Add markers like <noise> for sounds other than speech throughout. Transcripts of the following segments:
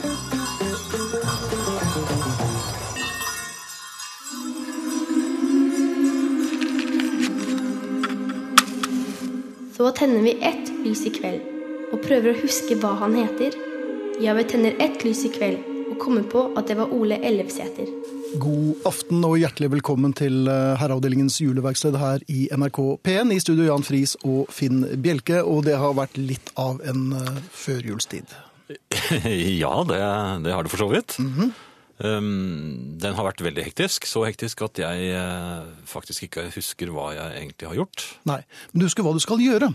Friis Så tenner vi ett lys i kveld og prøver å huske hva han heter. Ja, vi tenner ett lys i kveld og kommer på at det var Ole Ellefsæter. God aften og hjertelig velkommen til eh, Herreavdelingens juleverksted her i NRK P1. I studio Jan Friis og Finn Bjelke, og det har vært litt av en uh, førjulstid. <laughs> Ja, det, det har det for så vidt. um, den har vært veldig hektisk. Så hektisk at jeg uh, faktisk ikke husker hva jeg egentlig har gjort. Nei, men du husker hva du skal gjøre.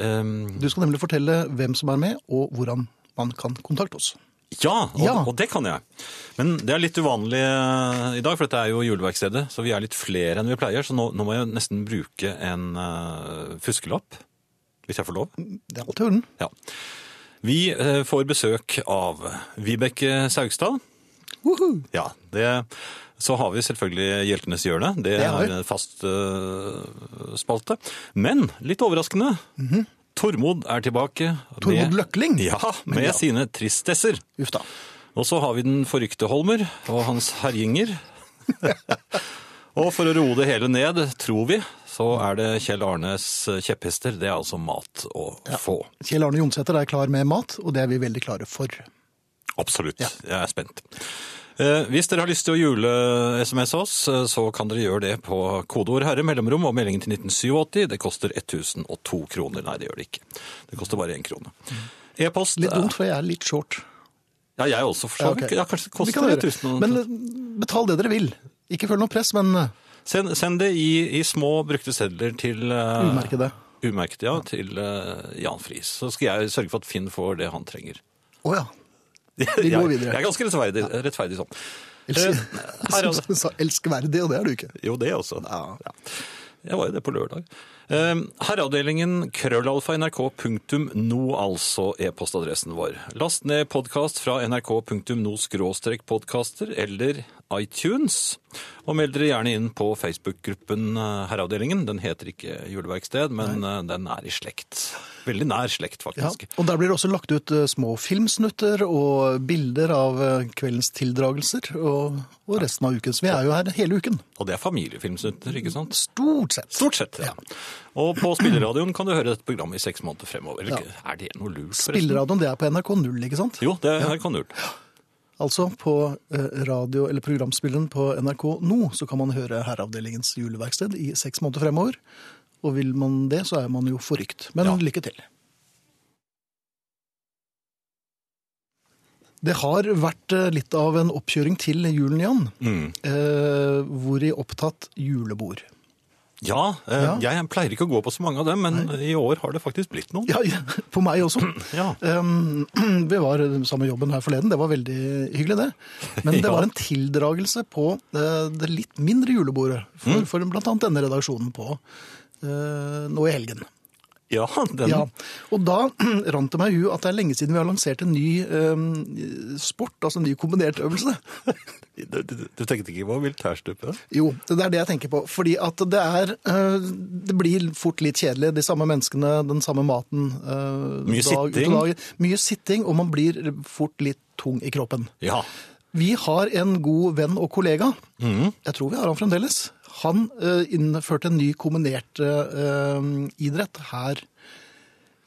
Um, Du skal nemlig fortelle hvem som er med, og hvordan man kan kontakte oss. ja, og, Ja. og det kan jeg. Men det er litt uvanlig eh, i dag, for dette er jo juleverkstedet. Så vi er litt flere enn vi pleier, så nå, nå må jeg nesten bruke en uh, fuskelapp. Hvis jeg får lov. Det er alltid orden. Ja. Vi eh, får besøk av Vibeke Saugstad. Woohoo! Ja, det, så har vi selvfølgelig Hjeltenes hjørne. Det, Det er en fast uh, spalte. Men litt overraskende, Tormod er tilbake. Tormod Løkling? Ja, med ja. sine tristesser. Uff da. Og så har vi den forrykte Holmer og hans herjinger. <laughs> og for å roe det hele ned, tror vi, så er det Kjell Arnes kjepphester. Det er altså mat å få. Kjell Arne Jonsæter er klar med mat, og det er vi veldig klare for. Absolutt. Jeg er spent. Eh, Hvis dere har lyst til å jule-SMS oss, eh, så kan dere gjøre det på kodeord herre mellomrom og meldingen til 1987. Det koster 1002 kroner. Nei, det gjør det ikke. Det koster bare én krone. E-post Litt dumt, for jeg er litt short. Ja, jeg også, for så Ja, okay. Ja, kanskje det koster gjøre. 1000 og- Men eh, betal det dere vil. Ikke føl noe press, men eh, Send, send det i, i små brukte sedler til uh, umerkede. Umerkede, ja. Til uh, Jan Friis. Så skal jeg sørge for at Finn får det han trenger. Å ja. <laughs> Vi går videre. Jeg er ganske rettferdig, rettferdig sånn. Eh, <laughs> er- elskverdig, og det er du ikke. Jo, det også. Ja. Ja. Jeg var jo det på lørdag. Eh, Herreavdelingen krøllalfa nrk.no, altså e-postadressen vår. Last ned podkast fra nrk.no skråstrek podkaster eller iTunes. Og meld dere gjerne inn på Facebook-gruppen eh, Herreavdelingen. Den heter ikke Juleverksted, men Nei. den er i slekt. Veldig nær slekt, Ja, faktisk. og der blir det også lagt ut eh, små filmsnutter og bilder av eh, kveldens tildragelser og, og resten av uken. Så vi er jo her hele uken. Og det er familiefilmsnutter, ikke sant? Stort sett. Stort sett, ja. Og på spilleradioen kan du høre dette programmet i seks måneder fremover. Ja. Er det noe lurt, forresten? Spilleradioen det er på NRK 0, ikke sant? Jo, det er NRK0. Altså på eh, radio- eller programspilleren på NRK nå så kan man høre Herreavdelingens juleverksted i seks måneder fremover. Og vil man det, så er man jo forrykt. Men Ja. lykke til. Det har vært eh, litt av en oppkjøring til julen, Jan. Mm. Eh, hvor i opptatt julebord. Ja, eh, Ja. jeg pleier ikke å gå på så mange av dem, men i år har det faktisk blitt noen. Ja, <laughs> på meg også. <clears throat> Ja. Um, <clears throat> vi var sammen med jobben her forleden, det var veldig hyggelig det. Men det <laughs> Ja. var en tildragelse på eh, det litt mindre julebordet for, for blant annet denne redaksjonen på nå i helgen. Ja, den. Ja, og da <clears throat> rant det meg i huet at det er lenge siden vi har lansert en ny eh, sport, altså en ny kombinert øvelse. <laughs> Du, du, du tenkte ikke på militærstupe? Jo, det er det jeg tenker på. Fordi at det er eh, Det blir fort litt kjedelig. De samme menneskene, den samme maten. eh, Mye dag sitting. dag. Mye sitting, og man blir fort litt tung i kroppen. Ja. Vi har en god venn og kollega. Mm. Jeg tror vi har han fremdeles. Han eh, innførte en ny kombinert eh, idrett her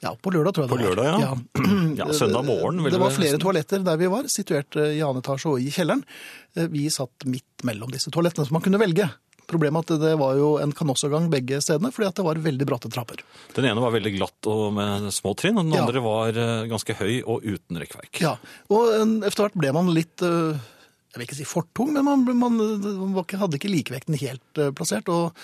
ja, på lørdag, tror jeg På det var. lørdag, ja. Ja, <clears throat> søndag morgen, vil Det var flere toaletter der vi var, situert eh, i annen etasje og i kjelleren. Eh, Vi satt midt mellom disse toalettene, så man kunne velge. Problemet at det var jo en kanossagang begge stedene, fordi at det var veldig bratte trapper. Den ene var veldig glatt og med små trinn, og den Ja. andre var eh, ganske høy og uten rekkverk. Ja, og eh, etter hvert ble man litt eh, jeg vil ikke si fortung, men man, man man, hadde ikke likevekten helt eh, plassert. Og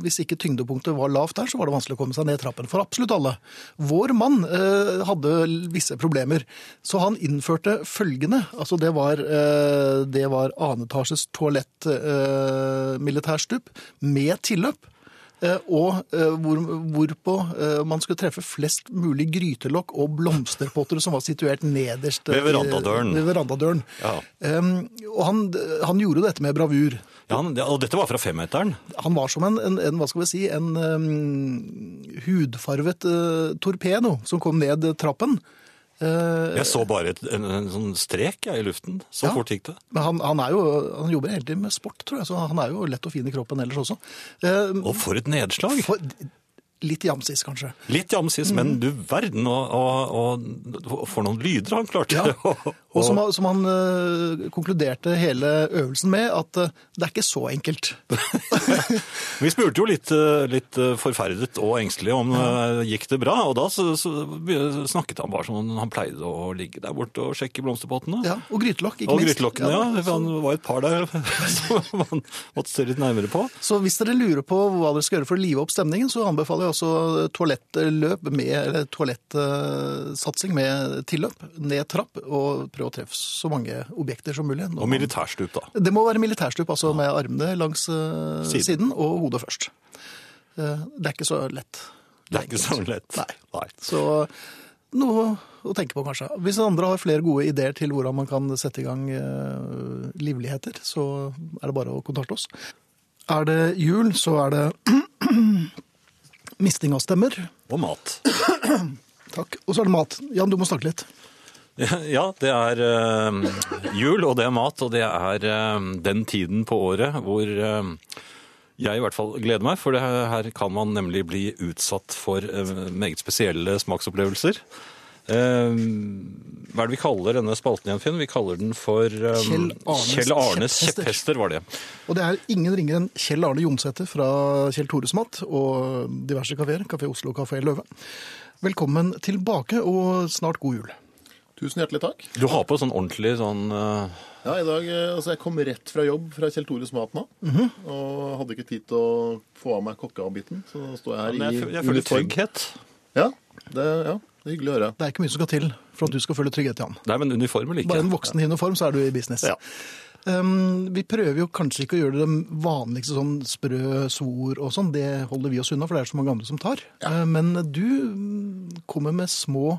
hvis ikke tyngdepunktet var lavt der, så var det vanskelig å komme seg ned trappen for absolutt alle. Vår mann eh, hadde visse problemer, så han innførte følgende. Altså det var, eh, det var anetasjes toalett eh, militærstup med tilløp. Eh, Og eh, hvor, hvorpå eh, man skulle treffe flest mulig grytelokk og blomsterpotter som var situert nederst. Ved verandadøren. Ved verandadøren. Ja. Um, og han, han gjorde dette med bravur. Ja, han- og dette var fra femmeteren. Han var som en, en, en hva skal vi si, en um, hudfarvet uh, torpedo som kom ned trappen. Eh, Jeg så bare et, en, en sånn strek jeg, i luften. Så Ja. fort gikk det. men han, han, er jo, han jobber tiden med sport, tror jeg, så han er jo lett og fin i kroppen ellers også. Uh, Og for et nedslag! for, litt jamsis, kanskje. Litt jamsis, men du verden, og, og, og for noen lyder han klarte. Ja. <laughs> Og- som, som han øh, konkluderte hele øvelsen med, at øh, det er ikke så enkelt. <laughs> Vi spurte jo litt, eh, litt forferdet og engstelig om det gikk det bra, og da så, så snakket han bare som om han pleide å ligge der borte og sjekke blomsterpottene. Ja, og grytelokk, ikke Og minst. grytelokkene, ja. så, Han var et par der <laughs> som man måtte se litt nærmere på. så hvis dere lurer på hva dere skal gjøre for å live opp stemningen, så anbefaler jeg også toalettløp med, eller toalettsatsing med tilløp, ned trapp, og prøv å treffe så mange objekter som mulig. Og militærstup, da. Det må være militærstup, altså med armene langs eh, Siden. siden. og hodet først. Eh, det er ikke så lett. Det er ikke så lett. Nei. Så noe å tenke på, kanskje. Hvis andre har flere gode ideer til hvordan man kan sette i gang eh, livligheter, så er det bare å kontakte oss. Er det jul, så er det <clears throat> misting av stemmer. Og mat. Takk. Og så er det mat. Jan, du må snakke litt. Ja, det er eh, jul, og det er mat, og det er eh, den tiden på året hvor eh, jeg i hvert fall gleder meg, for her kan man nemlig bli utsatt for meget spesielle smaksopplevelser. Hva er det vi kaller denne spalten igjen, Finn? Vi kaller den for Kjell Arnes Kjell Arnes kjepphester. kjepphester, var det. Og det er ingen ringere enn Kjell Arne Jonsæter fra Kjell Tores Mat og diverse kafeer. Kafé Oslo og Kafé Løve. Velkommen tilbake, og snart god jul. Tusen hjertelig takk. Du har på sånn ordentlig sånn uh... Ja, i dag, eh, altså Jeg kom rett fra jobb fra Kjell Tores Mat nå. Mhm. Og hadde ikke tid til å få av meg kokkeavbiten. Så nå står jeg her Jeg, i jeg føler trygghet. Ja det, ja, det er hyggelig å høre. Det er ikke mye som skal til for at du skal føle trygghet, Jan. Nei, men uniformer liker Bare en voksen i uniform, så er du i business. Ja. Um, vi prøver jo kanskje ikke å gjøre det vanligste sånn sprø svor og sånn. Det holder vi oss unna, for det er så mange andre som tar. Uh, men du mm, kommer med små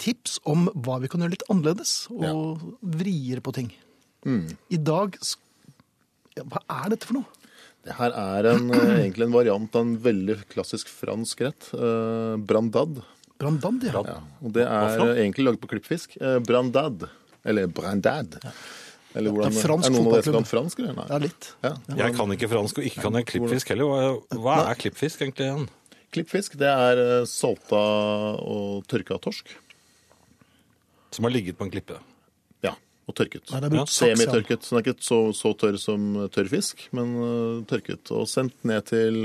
tips om hva vi kan gjøre litt annerledes, og vrier på ting. Mm. I dag ja, Hva er dette for noe? Det her er en, eh, egentlig en variant av en veldig klassisk fransk rett. Eh, brandad. Brandad, ja. Ja, og det er eh, egentlig laget på klippfisk. Eh, brandad. Eller brandad. Eller hvordan, Det er fransk er noen av dere som kan fransk, eller? Nei. Ja, litt. Ja. Jeg kan ikke fransk, og ikke kan jeg klippfisk heller. Hva, hva er klippfisk egentlig igjen? Klippfisk, det er eh, salta og tørka torsk. Som har ligget på en klippe. Ja, og tørket. Nei, det er brukt saks, ja. Semitørket. Så den er ikke så, så tørr som tørr fisk, men uh, tørket. Og sendt ned til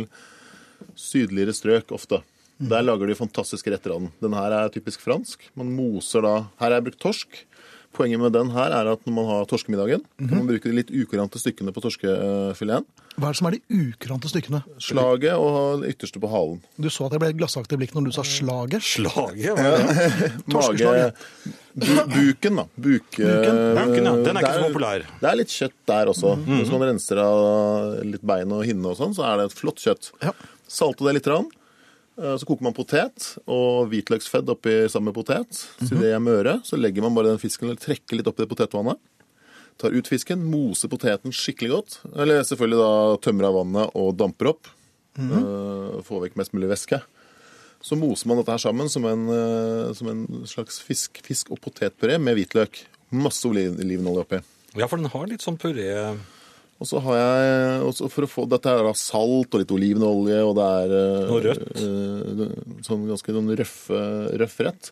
sydligere strøk ofte. Mm. Der lager de fantastiske retter av den. Den her er typisk fransk. Man moser da Her er brukt torsk. Poenget med den her er at når man har torskemiddagen, kan Mhm. man bruke de litt ukurante stykkene på torskefileten. Hva er det som er de ukurante stykkene? Slaget og det ytterste på halen. Du så at jeg ble glassaktig i blikket når du sa slaget. Slaget? Hva er det? <laughs> Mage Torskeslaget. bu, Buken, da. Buke, Buken, ja. Den er ikke det så populær. Det er litt kjøtt der også. Mhm. Hvis man renser av litt bein og hinne og sånn, så er det et flott kjøtt. Ja. Salte det litt. Rann. Eh, Så koker man potet og hvitløksfedd oppi sammen med potet. Mhm. Så det er møre. Så legger man bare den fisken eller trekker litt oppi det potetvannet. Tar ut fisken, moser poteten skikkelig godt. Eller selvfølgelig da tømmer av vannet og damper opp. Mm -hmm. Får vekk mest mulig væske. Så moser man dette her sammen som en, eh, som en slags fisk, fisk- og potetpuré med hvitløk. Masse oliv- olivenolje oppi. Ja, for den har litt sånn puré Og så har jeg også For å få dette er da salt og litt olivenolje, og det er eh, Og rødt. eh, sånn ganske sånn røff, røff rett.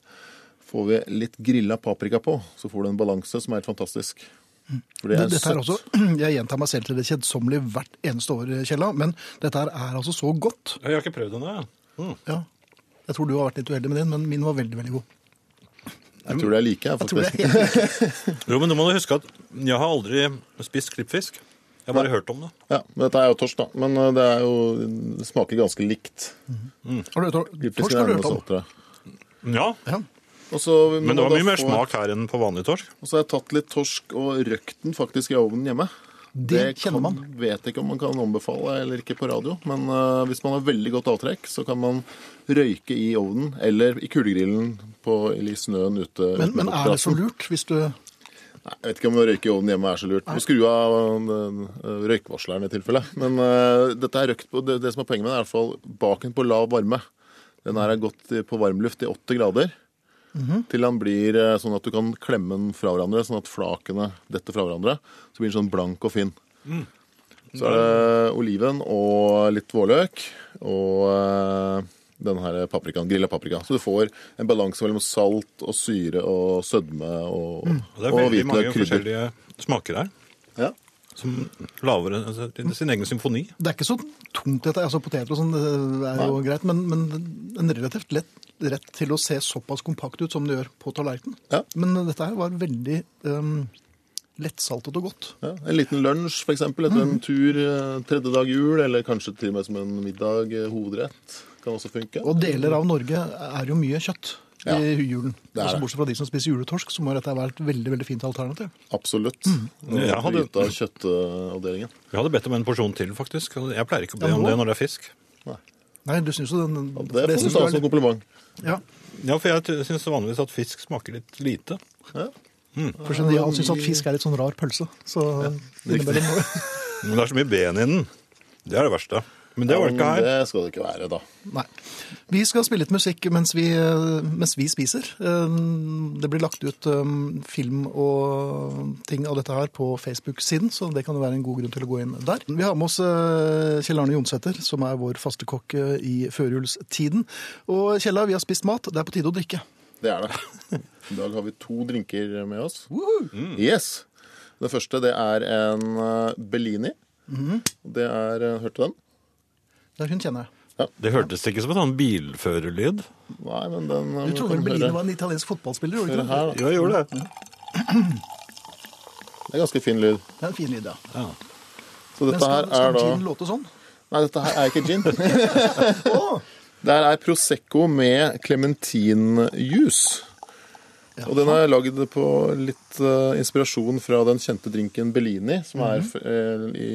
Får vi litt grilla paprika på, så får du en balanse som er helt fantastisk. For det er Dette er også, <clears throat> Jeg gjentar meg selv til det kjedsommelige hvert eneste år, Kjella, men dette her er altså så godt. Jeg har ikke prøvd den, jeg. Mm. Ja. Jeg tror du har vært litt uheldig med din, men min var veldig, veldig god. Jeg tror det er like, jeg, Jeg tror det faktisk. er helt... <laughs> <laughs> Jo, men du må du huske at jeg har aldri spist klippfisk. Jeg har bare hørt om det. Ja, men Dette er jo torsk, da. Men eh, det er jo det smaker ganske likt. Har du hørt torsk? Har du hørt om? saltere. Ja, Ja. Og så, men det var mye mer smak her enn på vanlig torsk. Og så har jeg tatt litt torsk og røkt den faktisk i ovnen hjemme. Det kjenner man. Kan, vet ikke om man kan ombefale eller ikke på radio, men uh, hvis man har veldig godt avtrekk, så kan man røyke i ovnen eller i kuldegrillen på, eller i snøen ute. Men, men er det så lurt hvis du Jeg vet ikke om å røyke i ovnen hjemme er så lurt. Du skru av uh, røykvarsleren i tilfelle. Men uh, dette er røkt på, det, det som er poenget med det, er i hvert fall baken på lav varme. Den her er gått på varmluft i 80 grader. Til den blir eh, sånn at du kan klemme den fra hverandre, sånn at flakene detter fra hverandre. Så blir den sånn blank og fin. Så er det oliven og litt vårløk og eh, den her paprikaen, grilla paprika. Så du får en balanse mellom salt og syre og sødme og, Og det er veldig mange krydder. forskjellige smaker her. Ja. Som lager altså, sin egen symfoni. Det er ikke så tungt, dette. altså Poteter og sånn er jo greit, men, men en relativt lett rett til å se såpass kompakt ut som det gjør på tallerkenen. Ja. Men dette her var veldig um, lettsaltet og godt. Ja, en liten lunsj f.eks. etter Mm. en tur eh, tredje dag jul, eller kanskje til og med som en middag, eh, hovedrett. Kan også funke. Og deler av Norge er jo mye kjøtt Ja, i julen. det er Altså, bortsett fra de som spiser juletorsk, så må dette være et veldig veldig fint alternativ. Absolutt. Mm. Jeg hadde- Ut av kjøttavdelingen. Vi hadde bedt om en porsjon til, faktisk. Jeg pleier ikke å be Ja, om det når det er fisk. Nei, du syns jo den Ja, det får du ta er som kompliment. Ja, Ja, for jeg syns vanligvis at fisk smaker litt lite. Ja. for Genial syns at fisk er litt sånn rar pølse. Så innimellom Men det er så mye ben i den. Det er det verste. Men det var det ikke her. Det skal det ikke være, da. Nei. Vi skal spille litt musikk mens vi, mens vi spiser. Eh, Det blir lagt ut eh, film og ting av dette her på Facebook-siden, så det kan jo være en god grunn til å gå inn der. Vi har med oss eh, Kjell Arne Jonsæter, som er vår faste kokk i førjulstiden. Og Kjella, vi har spist mat. Det er på tide å drikke. Det er det. I dag har vi to drinker med oss. Yes. Det første det er en Bellini. Mhm. Det er Hørte du den? Det er hun kjenner Ja. Det hørtes ikke som en sånn bilførerlyd. Nei, men den Du trodde høre- var en italiensk fotballspiller? gjorde du ikke det? Ja, jeg gjorde det. Det er ganske fin lyd. Det er en fin lyd, ja. Så Men dette skal, her skal er da gin låte sånn? Nei, dette her er ikke gin. <laughs> <laughs> Det her er Prosecco med clementinjuice. Og den er lagd på litt uh, inspirasjon fra den kjente drinken Bellini, som er eh, i,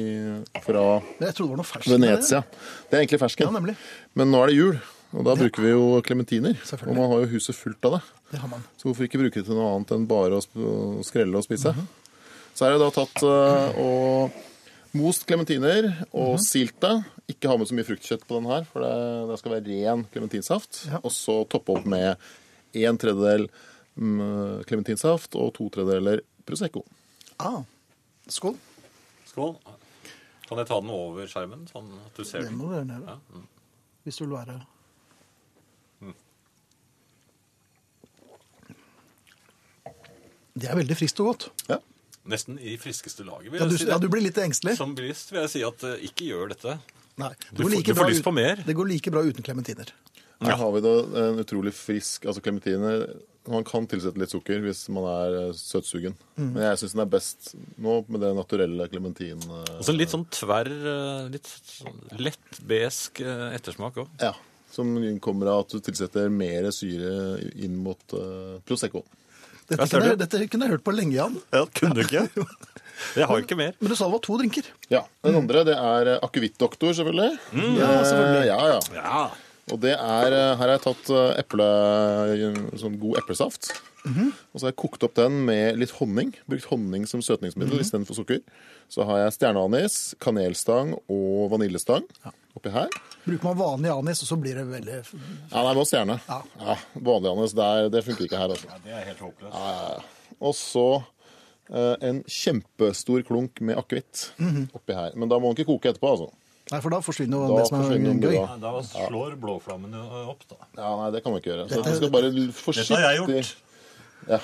fra ferskt. Venezia. Det er egentlig fersken. Ja. Men nå er det jul, og da bruker vi jo klementiner. Og man har jo huset fullt av det. Det har man. Så hvorfor ikke bruke det til noe annet enn bare å skrelle og spise? Mhm. Så er det da tatt uh, og most klementiner og silt det. Ikke ha med så mye fruktkjøtt på den her, for det, det skal være ren klementinsaft. Ja. Og så toppe opp med en tredjedel mm, klementinsaft og to tredjedeler Prosecco. Ah, skål. Skål. Kan jeg ta den over skjermen, sånn at du ser Det den? må du gjøre nede. Hvis du vil være Det er veldig friskt og godt. Ja. Nesten i friskeste laget, vil Ja, jeg du, Det. ja, du blir litt engstelig. Som bilist vil jeg si at uh, ikke gjør dette. Nei, det Du får- like du får lyst på mer. Det går like bra uten klementiner. Her har vi da en utrolig frisk altså klementiner. Man kan tilsette litt sukker hvis man er eh, søtsugen. Mm. Men jeg syns den er best nå med det naturelle klementin... eh, Og så litt sånn tverr, eh, litt sånn lett besk ettersmak òg. Ja, som kommer av at du tilsetter mer syre inn mot uh, Prosecco. Dette, kunne, jeg- dette kunne jeg hørt på lenge, Jan. Ja, kunne du ikke? <laughs> Jeg har ikke mer. Men du sa det var to drinker. Ja, Den andre det er akevittdoktor, selvfølgelig. Ja, selvfølgelig. Ja, ja. Ja. Og det er, eh, her har jeg tatt eh, eple, sånn god eplesaft. Mhm. Og så har jeg kokt opp den med litt honning. Brukt honning som søtningsmiddel Mhm. istedenfor sukker. Så har jeg stjerneanis, kanelstang og vaniljestang oppi her. Bruker man vanlig anis, og så blir det veldig Ja, nei, må stjerne. Ja. Ja, Vanlig anis, det, det funker ikke her. altså. Det er helt håpløst. Og så eh, en kjempestor klunk med akevitt Mhm. oppi her. Men da må den ikke koke etterpå, altså. Nei, for da forsvinner jo Da det som er gøy. Ja, Da slår blåflammen opp, da. Ja, nei, det kan man ikke gjøre. Så Dette- skal bare forsiktig Dette har jeg gjort. Ja.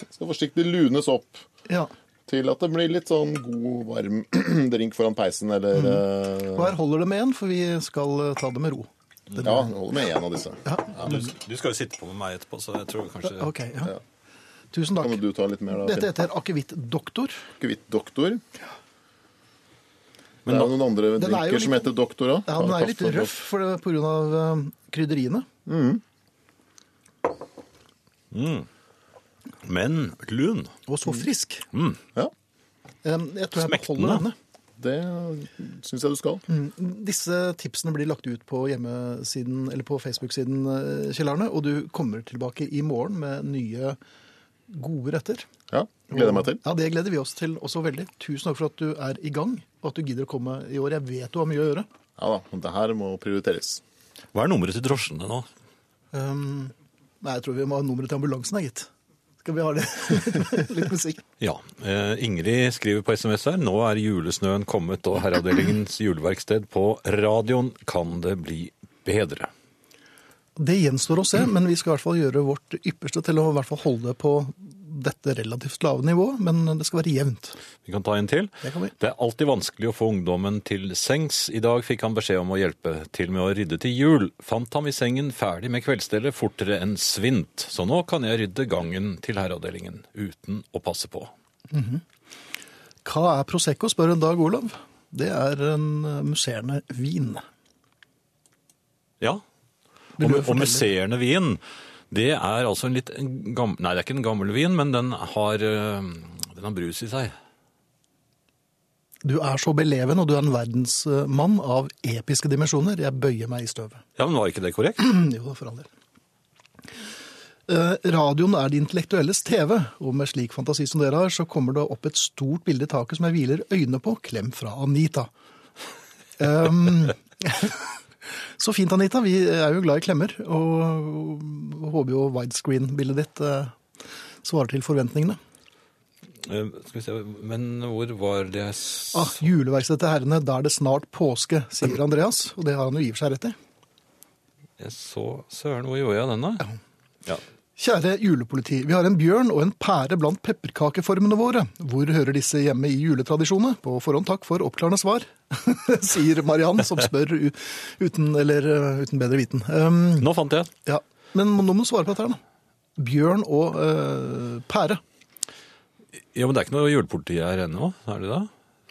Det <laughs> skal forsiktig lunes opp Ja. til at det blir litt sånn god, varm <clears throat> drink foran peisen, eller mm. Og eh, her holder det med en, for vi skal eh, ta det med ro. Ja, holder med én av disse. Du, du skal jo sitte på med meg etterpå, så jeg tror kanskje Ok, ja. Tusen Kan takk. du ta litt mer, da? Dette heter akevittdoktor. Akevittdoktor. Det Men er jo noen andre Den er drinker som heter doktor òg. Ja, Den er litt røff for det, på grunn av eh, krydderiene. Men lun. Og så frisk. Ja, Eh, Jeg tror jeg beholder denne. det syns jeg du skal. Disse tipsene blir lagt ut på hjemmesiden, eller på Facebook-siden, eh, Kjell Arne, og du kommer tilbake i morgen med nye gode retter. Ja, gleder jeg meg til. Ja, Det gleder vi oss til også veldig. Tusen takk for at du er i gang, og at du gidder å komme i år. Jeg vet du har mye å gjøre. Ja da, men det her må prioriteres. Hva er nummeret til drosjene nå? Um, nei, jeg tror vi må ha nummeret til ambulansen, gitt. Skal vi ha det? <laughs> Litt musikk. Ja, eh, Ingrid skriver på SMS her. Nå er julesnøen kommet og herreavdelingens juleverksted på radioen. Kan det bli bedre? Det gjenstår å se, men vi skal i hvert fall gjøre vårt ypperste til å i hvert fall holde på dette relativt lave nivået, men det skal være jevnt. Vi kan ta en til. Det. Det er alltid vanskelig å få ungdommen til sengs. I dag fikk han beskjed om å hjelpe til med å rydde til jul. Fant ham i sengen ferdig med kveldsstellet fortere enn svint. Så nå kan jeg rydde gangen til herreavdelingen uten å passe på. Hva er Prosecco, spør en Dag Olav. Det er en eh, musserende vin. Ja. Og, og musserende vin, det er altså en litt gammel Nei, det er ikke en gammel vin, men den har, øh, den har brus i seg. Du er så beleven, og du er en verdensmann av episke dimensjoner. Jeg bøyer meg i støvet. Ja, men var ikke det korrekt? <clears throat> Jo, for all del. Eh, radioen er de intellektuelles TV, og med slik fantasi som dere har, så kommer det opp et stort bilde i taket som jeg hviler øynene på. Klem fra Anita. Um, <laughs> så fint, Anita. Vi er jo glad i klemmer, og håper jo widescreen-bildet ditt eh, svarer til forventningene. Eh, Skal vi se, men hvor var det Ah, juleverkstedet til herrene, da er det snart påske, sier Andreas, og det har han jo i og for seg rett i. Jeg så Søren, hvor gjorde jeg den, da? Ja. Ja. Kjære julepoliti, vi har en bjørn og en pære blant pepperkakeformene våre. Hvor hører disse hjemme i juletradisjonene? På forhånd takk for oppklarende svar, <laughs> sier Mariann, som spør uten, eller, uh, uten bedre viten. Um, Nå fant jeg. ja. Men nå må du svare på dette her, da. Bjørn og uh, pære. Ja, men det er ikke noe julepoliti her ennå, er det da?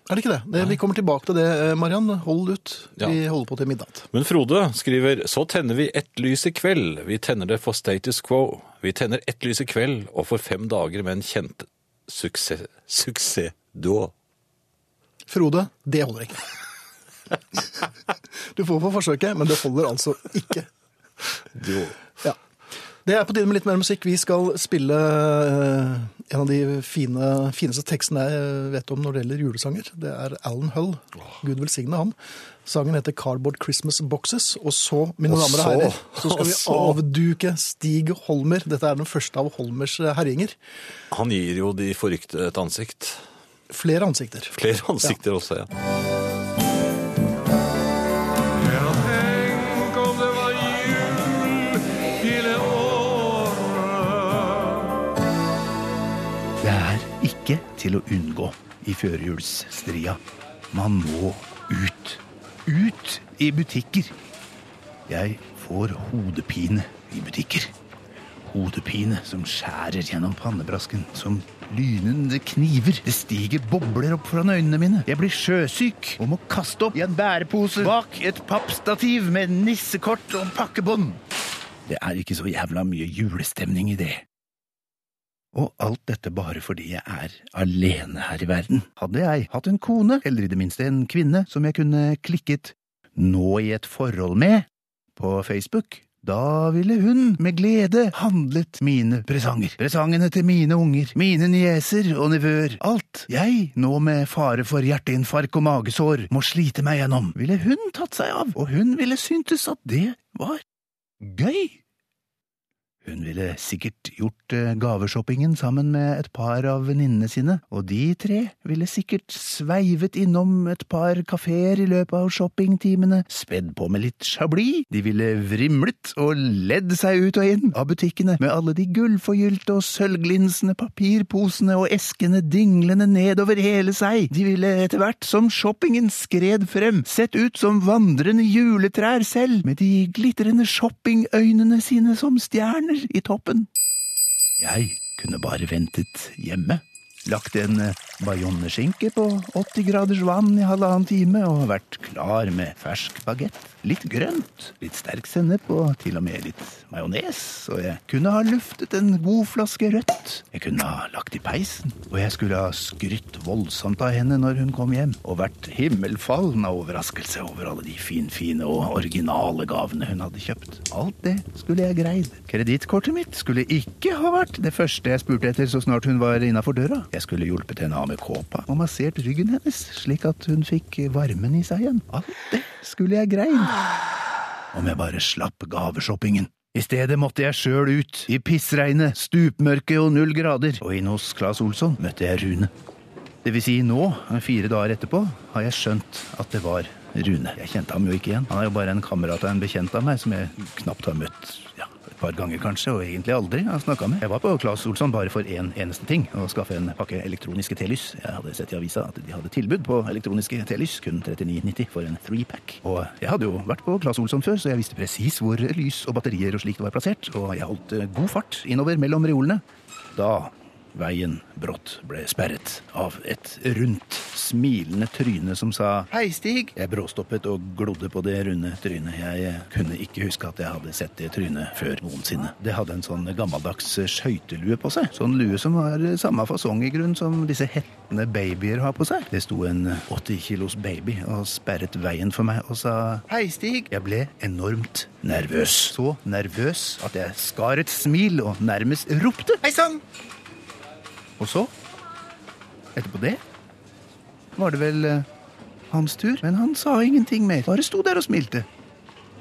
Er det ikke det? det? Vi kommer tilbake til det, eh, Mariann. Hold ut. Ja. Vi holder på til midnatt. Men Frode skriver Så tenner vi ett lys i kveld. Vi tenner det for status quo. Vi tenner ett lys i kveld og for fem dager med en kjent suksess. Suksess da. Frode, det holder ikke. Du får få forsøket, men det holder altså ikke. Jo. Ja. Det er på tide med litt mer musikk. Vi skal spille eh, en av de fine, fineste tekstene jeg vet om når det gjelder julesanger. Det er Alan Hull. Gud velsigne han. Sangen heter Cardboard Christmas Boxes. Og så, mine Og damer og herrer, så skal <laughs> vi avduke Stig Holmer. Dette er den første av Holmers herjinger. Han gir jo de forrykte et ansikt. Flere ansikter. Flere ansikter også, ja. Til å unngå i førjulsstria. Man må ut. Ut i butikker. Jeg får hodepine i butikker. Hodepine som skjærer gjennom pannebrasken som lynende kniver. Det stiger bobler opp foran øynene mine. Jeg blir sjøsyk og må kaste opp i en bærepose bak et pappstativ med nissekort og pakkebånd. Det er ikke så jævla mye julestemning i det. Og alt dette bare fordi jeg er alene her i verden. Hadde jeg hatt en kone, eller i det minste en kvinne, som jeg kunne klikket nå i et forhold med på Facebook, da ville hun med glede handlet mine presanger. Presangene til mine unger, mine nieser og nevøer, alt jeg, nå med fare for hjerteinfarkt og magesår, må slite meg gjennom, ville hun tatt seg av, og hun ville syntes at det var gøy. Hun ville sikkert gjort eh, gaveshoppingen sammen med et par av venninnene sine, og de tre ville sikkert sveivet innom et par kafeer i løpet av shoppingtimene, spedd på med litt chablis. De ville vrimlet og ledd seg ut og inn av butikkene med alle de gullforgylte og sølvglinsende papirposene og eskene dinglende nedover hele seg. De ville etter hvert som shoppingen skred frem, sett ut som vandrende juletrær selv, med de glitrende shoppingøynene sine som stjerner i toppen. Jeg kunne bare ventet hjemme. Lagt en bajonneskinke på 80 graders vann i halvannen time og vært klar med fersk bagett. Litt grønt, litt sterk sennep og til og med litt majones. Og jeg kunne ha luftet en god flaske rødt. Jeg kunne ha lagt i peisen. Og jeg skulle ha skrytt voldsomt av henne når hun kom hjem, og vært himmelfallen av overraskelse over alle de finfine og originale gavene hun hadde kjøpt. Alt det skulle jeg greid. Kredittkortet mitt skulle ikke ha vært det første jeg spurte etter så snart hun var innafor døra. Jeg skulle hjulpet henne av med kåpa og massert ryggen hennes, slik at hun fikk varmen i seg igjen. Alt det skulle jeg greid. Om jeg bare slapp gaveshoppingen. I stedet måtte jeg sjøl ut, i pissregnet, stupmørke og null grader, og inn hos Claes Olsson møtte jeg Rune. Det vil si nå, fire dager etterpå, har jeg skjønt at det var Rune. Jeg kjente ham jo ikke igjen. Han er jo bare en kamerat av en bekjent av meg som jeg knapt har møtt ja, et par ganger kanskje, og egentlig aldri har snakka med. Jeg var på Claes Olsson bare for én en eneste ting, å skaffe en pakke elektroniske telys. Jeg hadde sett i avisa at de hadde tilbud på elektroniske telys, kun 39,90 for en threepack. Og jeg hadde jo vært på Claes Olsson før, så jeg visste presis hvor lys og batterier og slikt var plassert, og jeg holdt eh, god fart innover mellom reolene. Da veien brått ble sperret av et rundt, smilende tryne som sa Hei, Stig! Jeg bråstoppet og glodde på det runde trynet. Jeg kunne ikke huske at jeg hadde sett det trynet før noensinne. Det hadde en sånn gammeldags skøytelue på seg. Sånn lue som var samme fasong i grunn som disse hettende babyer har på seg. Det sto en 80 kilos baby og sperret veien for meg og sa Hei, Stig! Jeg ble enormt nervøs. Så nervøs at jeg skar et smil og nærmest ropte Hei sann! Og så, etterpå det, var det vel eh, hans tur. Men han sa ingenting mer, bare sto der og smilte.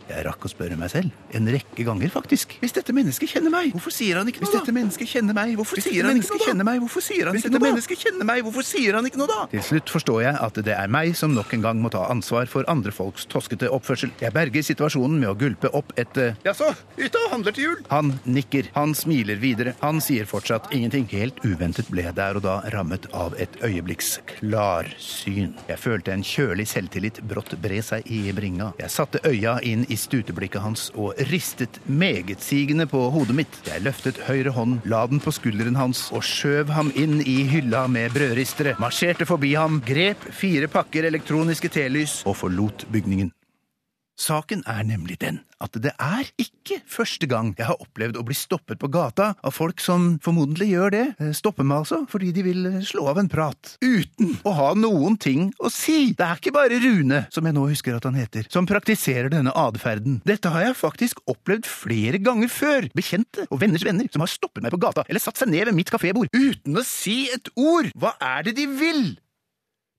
Jeg rakk å spørre meg selv, en rekke ganger faktisk. Hvis dette mennesket kjenner meg, hvorfor sier han ikke noe da? Hvis dette mennesket kjenner meg, hvorfor sier han ikke kjenner meg, hvorfor sier han ikke noe da? Mennesket kjenner meg, hvorfor sier han ikke noe da? Til slutt forstår jeg at det er meg som nok en gang må ta ansvar for andre folks toskete oppførsel. Jeg berger situasjonen med å gulpe opp et eh, Jaså, ute og handler til jul? Han nikker, han smiler videre, han sier fortsatt ingenting. Helt uventet ble jeg der og da rammet av et øyeblikks klarsyn. Jeg følte en kjølig selvtillit brått bre seg i bringa. Jeg satte øya inn i stuteblikket hans og ristet megetsigende på hodet mitt. Jeg løftet høyre hånd, la den på skulderen hans og skjøv ham inn i hylla med brødristere, marsjerte forbi ham, grep fire pakker elektroniske telys og forlot bygningen. Saken er nemlig den at det er ikke første gang jeg har opplevd å bli stoppet på gata av folk som formodentlig gjør det, eh, stopper meg altså fordi de vil slå av en prat, uten å ha noen ting å si. Det er ikke bare Rune, som jeg nå husker at han heter, som praktiserer denne atferden. Dette har jeg faktisk opplevd flere ganger før. Bekjente og venners venner som har stoppet meg på gata eller satt seg ned ved mitt kafébord uten å si et ord. Hva er det de vil?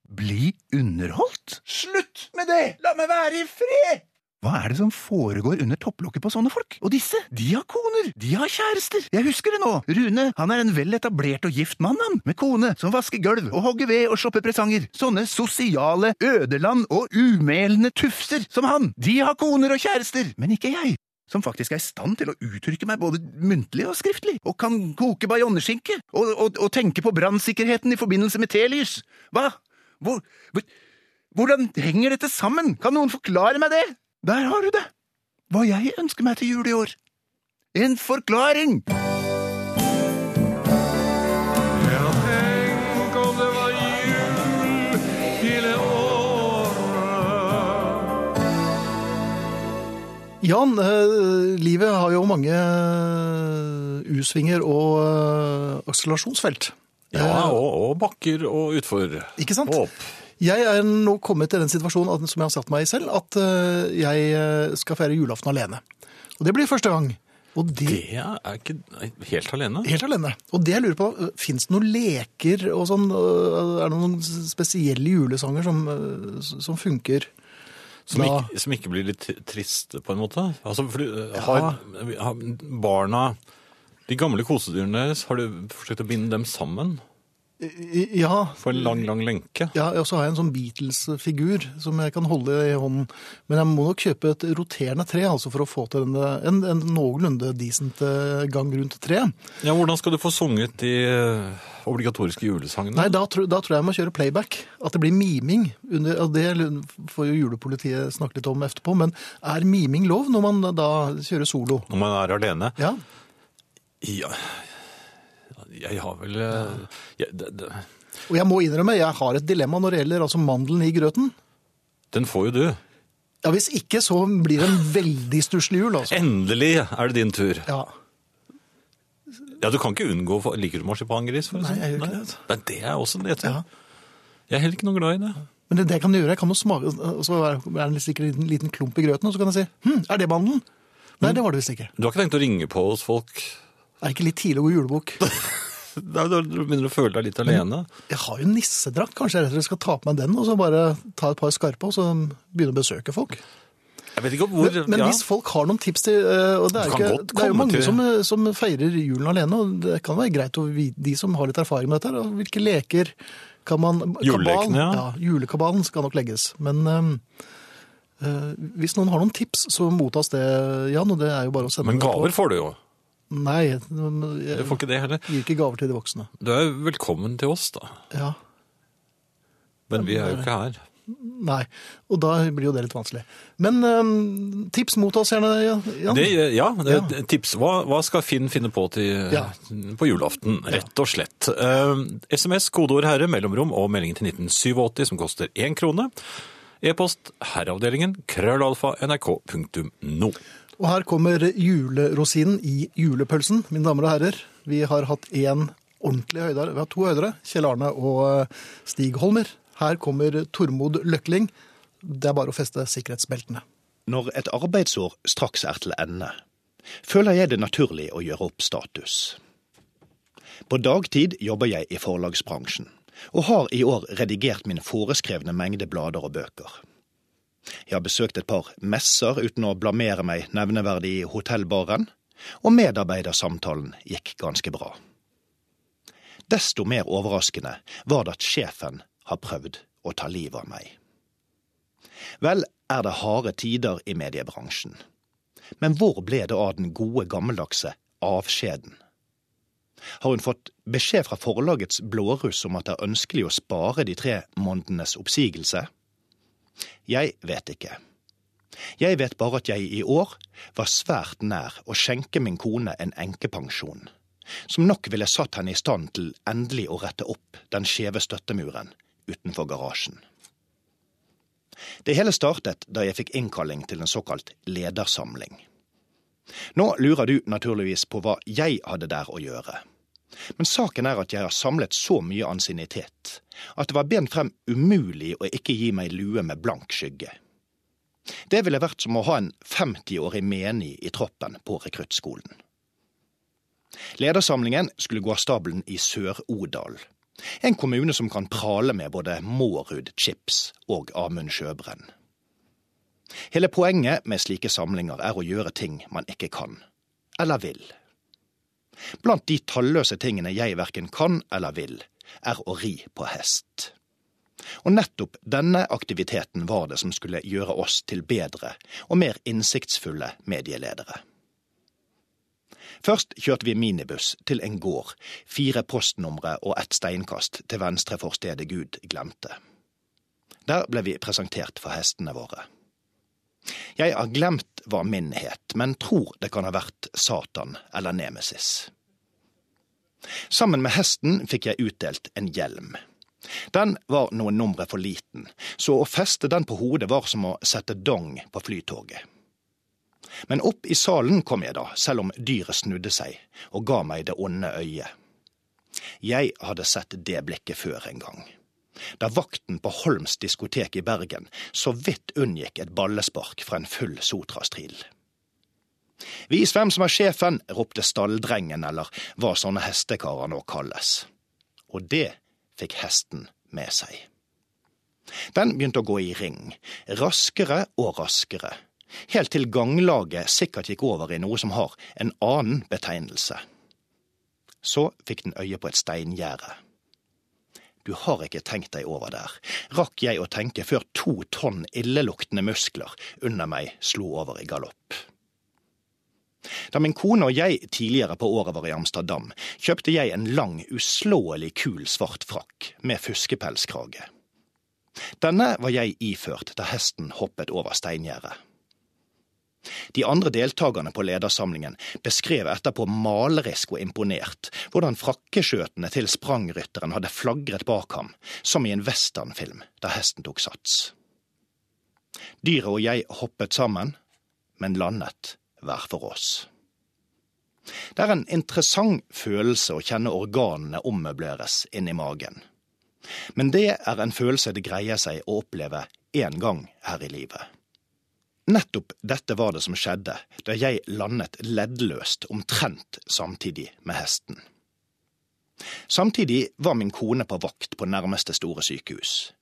Bli underholdt? Slutt med det! La meg være i fred! Hva er det som foregår under topplokket på sånne folk? Og disse, de har koner, de har kjærester. Jeg husker det nå. Rune, han er en vel etablert og gift mann, han, med kone som vasker gulv og hogger ved og shopper presanger. Sånne sosiale ødeland og umelende tufser som han, de har koner og kjærester, men ikke jeg. Som faktisk er i stand til å uttrykke meg både muntlig og skriftlig, og kan koke bajonneskinke, og, og, og tenke på brannsikkerheten i forbindelse med telys. Hva? Hvor, hvor, hvordan henger dette sammen? Kan noen forklare meg det? Der har du det! Hva jeg ønsker meg til jul i år. En forklaring! Jan, eh, livet har jo mange eh, U-svinger og eh, akselerasjonsfelt. Ja, og, og bakker og utfor. Ikke sant? Og opp. Jeg er nå kommet til den situasjonen at, som jeg har satt meg i selv, at uh, jeg eh, skal feire julaften alene. Og det blir første gang. Og det, Det er ikke helt alene. Helt alene. Og det jeg lurer på, fins det noen leker og sånn? Er det noen spesielle julesanger som, som funker? Som ikke, som ikke blir litt triste, på en måte? Altså, for du, har, har barna De gamle kosedyrene deres, har du forsøkt å binde dem sammen Ja, på en lang, lang lenke? ja og så har jeg en sånn Beatles-figur som jeg kan holde i hånden. Men jeg må nok kjøpe et roterende tre altså for å få til en, en, en noenlunde decent øh, gang rundt treet. Ja, Hvordan skal du få sunget de eh, obligatoriske julesangene? Nei, da, tror- da tror jeg jeg må kjøre playback. At det blir miming. Under, og det får jo julepolitiet snakke litt om etterpå. Men er miming lov når man da kjører solo? Når man er alene? Ja. Ja. Jeg har vel eh, jeg, det, det, Og jeg må innrømme, jeg har et dilemma når det gjelder altså mandelen i grøten. Den får jo du. Ja, Hvis ikke, så blir det en veldig stusslig jul, altså. Endelig er det din tur. Ja. Ja, du kan ikke unngå Liker du marsipangris? For Nei, jeg gjør ikke det. Nei, det er også nedtur. Ja. Jeg er heller ikke noe glad i det. Men det, det jeg kan gjøre, jeg kan jo smake, og så er er det sikkert en liten, liten klump i grøten, og så kan jeg si hm, er det mandelen? Nei, det var det visst ikke. Du har ikke tenkt å ringe på hos folk? Er det ikke litt tidlig å gå julebukk? <laughs> Da begynner du å føle deg litt alene. Jeg har jo nissedrakt, kanskje jeg rett og slett skal ta på meg den, og så bare ta et par skarpe, og så begynne å besøke folk. Jeg vet ikke hvor Men, men ja. hvis folk har noen tips til eh, Og det er, ikke, det er jo mange til- som, eh, som feirer julen alene, og det kan være greit å vite, de som har litt erfaring med dette, og hvilke leker kan man Julelekene, ja. ja. Julekabalen skal nok legges. Men eh, hvis noen har noen tips, så mottas det, Jan, og det er jo bare å sende Men gaver får du jo. Nei, Du jeg får ikke det heller. gir ikke gaver til de voksne. Du er velkommen til oss, da. Ja, Men vi er jo ikke her. nei. Og da blir jo det litt vanskelig. Men um, tips oss, gjerne, Jan. Det, ja, det, Ja. tips. Hva, hva skal Finn finne på til, Ja. på julaften? Rett og slett. Uh, SMS, kodeord herre, mellomrom og melding til 1987 som koster én krone. E-post herreavdelingen krøllalfa nrk.no. Og her kommer julerosinen i julepølsen, mine damer og herrer. Vi har hatt én ordentlig høydere. Vi har to høydere, Kjell Arne og eh, Stig Holmer. Her kommer Tormod Løkling. Det er bare å feste sikkerhetsbeltene. Når et arbeidsår straks er til ende, føler jeg det naturlig å gjøre opp status. På dagtid jobber jeg i forlagsbransjen, og har i år redigert min foreskrevne mengde blader og bøker. Jeg har besøkt et par messer uten å blamere meg nevneverdig i hotellbaren, og medarbeidersamtalen gikk ganske bra. Desto mer overraskende var det at sjefen har prøvd å ta livet av meg. Vel er det harde tider i mediebransjen. Men hvor ble det av den gode, gammeldagse avskjeden? Har hun fått beskjed fra forlagets blåruss om at det er ønskelig å spare de tre månedenes oppsigelse? Jeg vet ikke. Jeg vet bare at jeg i år var svært nær å skjenke min kone en enkepensjon, som nok ville satt henne i stand til endelig å rette opp den skjeve støttemuren utenfor garasjen. Det hele startet da jeg fikk innkalling til en såkalt ledersamling. Nå lurer du naturligvis på hva jeg hadde der å gjøre. Men saken er at jeg har samlet så mye ansiennitet at det var bent frem umulig å ikke gi meg lue med blank skygge. Det ville vært som å ha en 50-årig menig i troppen på rekruttskolen. Ledersamlingen skulle gå av stabelen i Sør-Odal, en kommune som kan prale med både Mårud Chips og Amund Sjøbrenn. Hele poenget med slike samlinger er å gjøre ting man ikke kan, eller vil. Blant de talløse tingene jeg verken kan eller vil, er å ri på hest. Og nettopp denne aktiviteten var det som skulle gjøre oss til bedre og mer innsiktsfulle medieledere. Først kjørte vi minibuss til en gård, fire postnumre og ett steinkast til venstre for stedet Gud glemte. Der ble vi presentert for hestene våre. Jeg har glemt hva min het, men tror det kan ha vært Satan eller Nemesis. Sammen med hesten fikk jeg utdelt en hjelm. Den var noen numre for liten, så å feste den på hodet var som å sette dong på flytoget. Men opp i salen kom jeg da, selv om dyret snudde seg og ga meg det onde øyet. Jeg hadde sett det blikket før en gang. Da vakten på Holms diskotek i Bergen så vidt unngikk et ballespark fra en full Sotra-stril. Vis hvem som er sjefen, ropte stalldrengen, eller hva sånne hestekarer nå kalles. Og det fikk hesten med seg. Den begynte å gå i ring, raskere og raskere, helt til ganglaget sikkert gikk over i noe som har en annen betegnelse. Så fikk den øye på et steingjerde. Du har ikke tenkt deg over der, rakk jeg å tenke før to tonn illeluktende muskler under meg slo over i galopp. Da min kone og jeg tidligere på året var i Amsterdam, kjøpte jeg en lang, uslåelig kul svart frakk med fuskepelskrage. Denne var jeg iført da hesten hoppet over steingjerdet. De andre deltakerne på ledersamlingen beskrev etterpå malerisk og imponert hvordan frakkeskjøtene til sprangrytteren hadde flagret bak ham, som i en westernfilm der hesten tok sats. Dyret og jeg hoppet sammen, men landet hver for oss. Det er en interessant følelse å kjenne organene ommøbleres inni magen. Men det er en følelse det greier seg å oppleve én gang her i livet. Nettopp dette var det som skjedde da jeg landet leddløst omtrent samtidig med hesten. Samtidig var min kone på vakt på nærmeste store sykehus,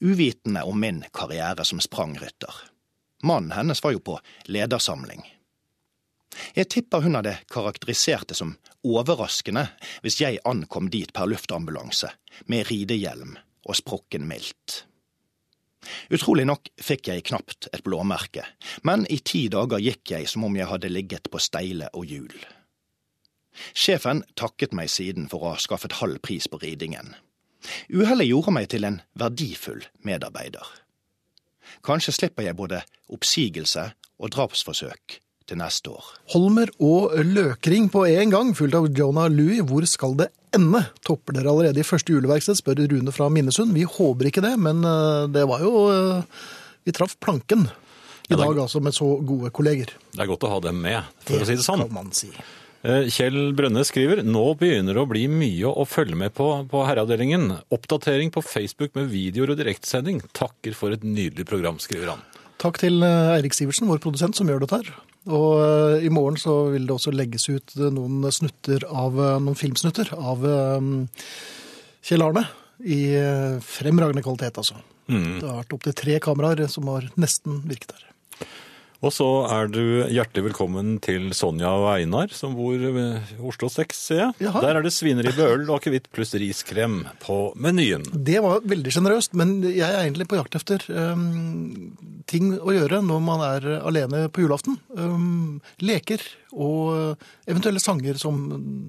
uvitende om min karriere som sprangrytter. Mannen hennes var jo på ledersamling. Jeg tipper hun hadde karakterisert det som overraskende hvis jeg ankom dit per luftambulanse, med ridehjelm og sprukken mildt. Utrolig nok fikk jeg knapt et blåmerke, men i ti dager gikk jeg som om jeg hadde ligget på steile og hjul. Sjefen takket meg siden for å ha skaffet halv pris på ridingen. Uhellet gjorde meg til en verdifull medarbeider. Kanskje slipper jeg både oppsigelse og drapsforsøk til neste år. Holmer og løkring på en gang, fulgt av Jonah Louie. Hvor skal det ende? Topper dere allerede i første juleverksted, spør Rune fra Minnesund. Vi håper ikke det, men eh, det var jo eh, Vi traff planken i dag, altså, med så gode kolleger. Det er godt å ha dem med, for å si det sånn. kan man si. Eh, Kjell Brønne skriver nå begynner det å bli mye å følge med på på herreavdelingen. Oppdatering på Facebook med videoer og direktesending. Takker for et nydelig program, skriver han. Takk til Eirik Sivertsen, vår produsent, som gjør dette her. Og eh, i morgen så vil det også legges ut eh, noen snutter av, eh, noen filmsnutter av Kjell Arne i fremragende kvalitet, altså. Det har vært opptil tre kameraer som har nesten virket her. Og så er du hjertelig velkommen til Sonja og Einar, som bor ved Oslo 6, ser jeg. Jaha. Der er det svineribbe, øl og akevitt pluss riskrem på menyen. Det var veldig sjenerøst, men jeg er egentlig på jakt etter um, ting å gjøre når man er alene på julaften. Um, leker og eventuelle sanger som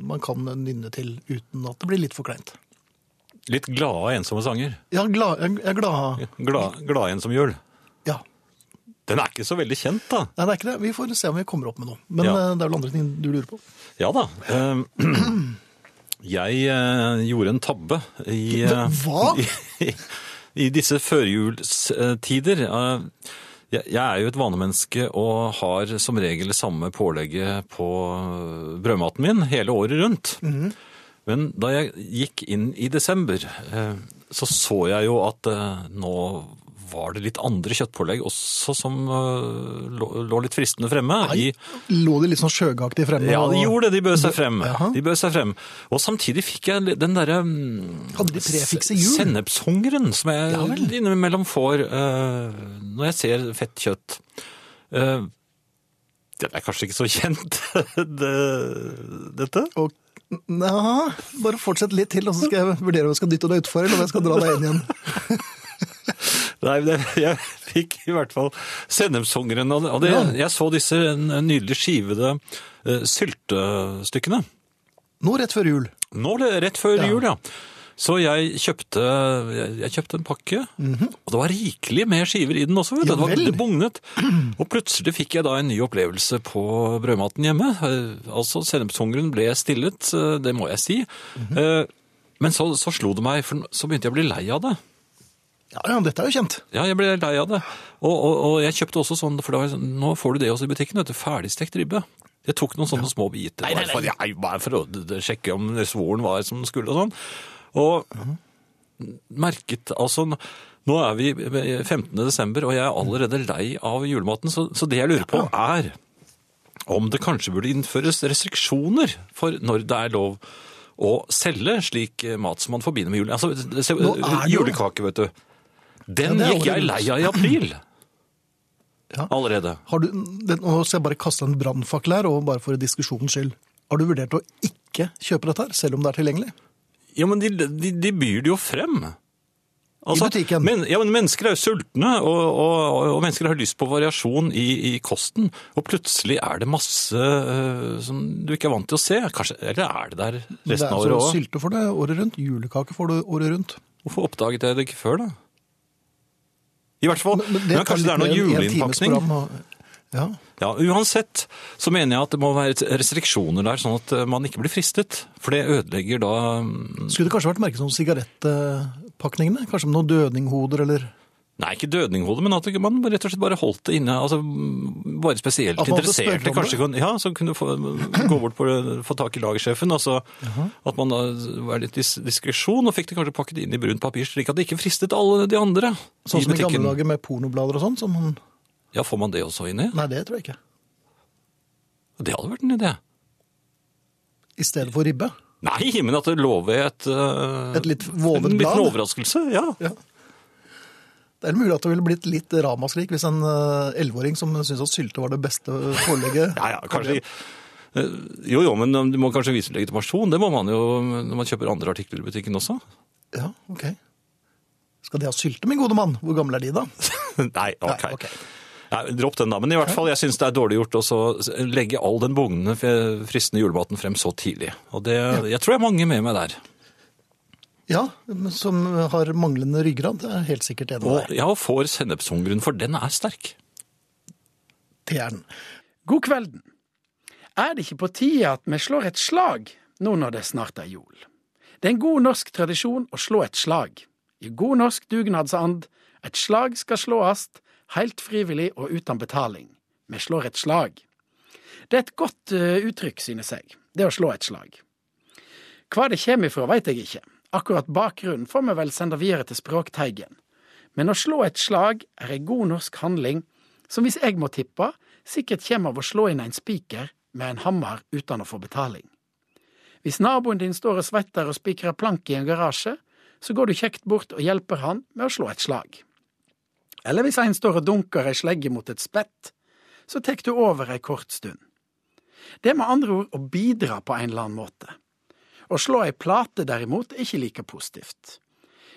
man kan nynne til uten at det blir litt for kleint. Litt glade, ensomme sanger. Ja, glad, jeg jeg glad. Glad, glad ensom jul. Den er ikke så veldig kjent, da. Nei, det er ikke det. Vi får se om vi kommer opp med noe. Men Ja. eh, det er vel andre ting du lurer på. Ja da. Eh, <clears throat> Jeg eh, gjorde en tabbe i, eh, Hva? <laughs> i, i disse førjulstider. Eh, Jeg er jo et vanemenneske og har som regel samme pålegget på brødmaten min hele året rundt. Men da jeg gikk inn i desember, eh, så så jeg jo at eh, nå var det litt andre kjøttpålegg også som eh, lå, lå litt fristende fremme. i Lå de litt sånn sjøgaktig fremme? ja, de gjorde det. De bød seg frem. Jaha. De bød seg frem. Og samtidig fikk jeg den derre mm, Hadde de prefikset jul? Sennepshungeren som jeg Ja innimellom får uh, når jeg ser fett kjøtt. Uh, det er kanskje ikke så <laughs> kjent, det, dette? Og, Nja, bare fortsett litt til, og så skal jeg vurdere om jeg skal dytte deg utfor, eller om jeg skal dra deg inn igjen. <laughs> Nei, det, <laughs> jeg fikk i hvert fall sennepshungeren. Og det, Ja. jeg så disse nydelig skivede uh, syltestykkene. Nå rett før jul. Nå rett før Ja. jul, ja. Så jeg kjøpte, jeg, kjøpte en pakke, og det var rikelig med skiver i den også. Vet du. Det var vel. det bugnet. <clears throat> Og plutselig fikk jeg da en ny opplevelse på brødmaten hjemme. Eh, Altså, sennepshungeren ble stillet, eh, det må jeg si. Mm -hmm. Men så, så slo det meg, for så begynte jeg å bli lei av det. Ja, ja, dette er jo kjent. Ja, jeg ble lei av det. Og, og, og jeg kjøpte også sånn, for var sånn, nå får du det også i butikken, vet du, ferdigstekt ribbe. Jeg tok noen sånne små biter, Nei, nei, bare for, bare for å sjekke om svoren var som skulle og sånn. Og merket, altså, nå- er vi 15. desember, og jeg er allerede lei av julematen, så, så det jeg lurer på er om det kanskje burde innføres restriksjoner for når det er lov å selge slik mat som man forbinder med julen. Altså, julekake, vet du. Den Ja, er gikk jeg lei av i april. Ja. Allerede. Har du, den, nå skal jeg bare kaste en brannfakkel her, og bare for diskusjonens skyld. Har du vurdert å ikke kjøpe dette her, selv om det er tilgjengelig? Ja, men de, de, de byr det jo frem. Altså, butikken? Men, ja, men mennesker er jo sultne, og, og, og mennesker har lyst på variasjon i, i kosten. Og plutselig er det masse uh, som du ikke er vant til å se. Kanskje, eller er det der resten er av året òg? Sylte får du året rundt. Julekake får du året rundt. Hvorfor oppdaget jeg det ikke før, da? I hvert fall, men, men kanskje det er noe juleinnpakning? Ja. Ja, Uansett så mener jeg at det må være restriksjoner der, sånn at eh, man ikke blir fristet. For det ødelegger da mm, Skulle det kanskje vært merket som sigarettpakningene? Kanskje med noen dødninghoder eller Nei, ikke dødninghode, men at man rett og slett bare holdt det inne. altså Bare spesielt At man interesserte kanskje kan, ja, som kunne få, gå bort på få tak i lagersjefen. altså At man da var litt dis diskresjon og fikk det kanskje pakket inn i brunt papir, slik at det ikke fristet alle de andre sånn som i gamle dager med pornoblader og sånn? Som man... Ja, får man det også inni? Nei, det tror jeg ikke. Det hadde vært en idé. I stedet for ribbe. Nei, men at det lover et uh, Et litt vovet En liten overraskelse, ja. ja. Det er mulig at det ville blitt litt ramaskrik hvis en eh, elleveåring som syntes at sylte var det beste pålegget <laughs> Ja, ja, kanskje... Eh, Jo, jo, men du må kanskje vise legitimasjon. Det må man jo når man kjøper andre artikler i butikken også. Ja, ok. Skal de ha sylte, min gode mann? Hvor gamle er de, da? <laughs> Nei, ok. Nei, okay. Nei, dropp den da, men i hvert fall, jeg synes det er dårlig gjort å legge all den bugnende, fristende julematen frem så tidlig. Og det, jeg tror jeg er mange med meg der. Ja, som har manglende ryggrad. Det er helt sikkert enig med Og deg. ja, og får sennepshungeren, for den er sterk. Det er den. God kvelden. Er det ikke på tide at vi slår et slag nå når det snart er jul? Det er en god norsk tradisjon å slå et slag. I god norsk dugnadsand. Et slag skal slåast, helt frivillig og uten betaling. Vi slår et slag. Det er et godt eh, uttrykk, synes jeg, det å slå et slag. Hva det kommer ifra, veit jeg ikke. Akkurat bakgrunnen får vi vel sende videre til Språkteigen. Men å slå et slag er ei god norsk handling som hvis jeg må tippe, sikkert kommer av å slå inn en spiker med en hammer uten å få betaling. Hvis naboen din står og svetter og spikrer plank i en garasje, så går du kjekt bort og hjelper han med å slå et slag. Eller hvis en står og dunker ei slegge mot et spett, så tek du over ei kort stund. Det er med andre ord å bidra på en eller annen måte. Å slå ei plate derimot er ikke like positivt.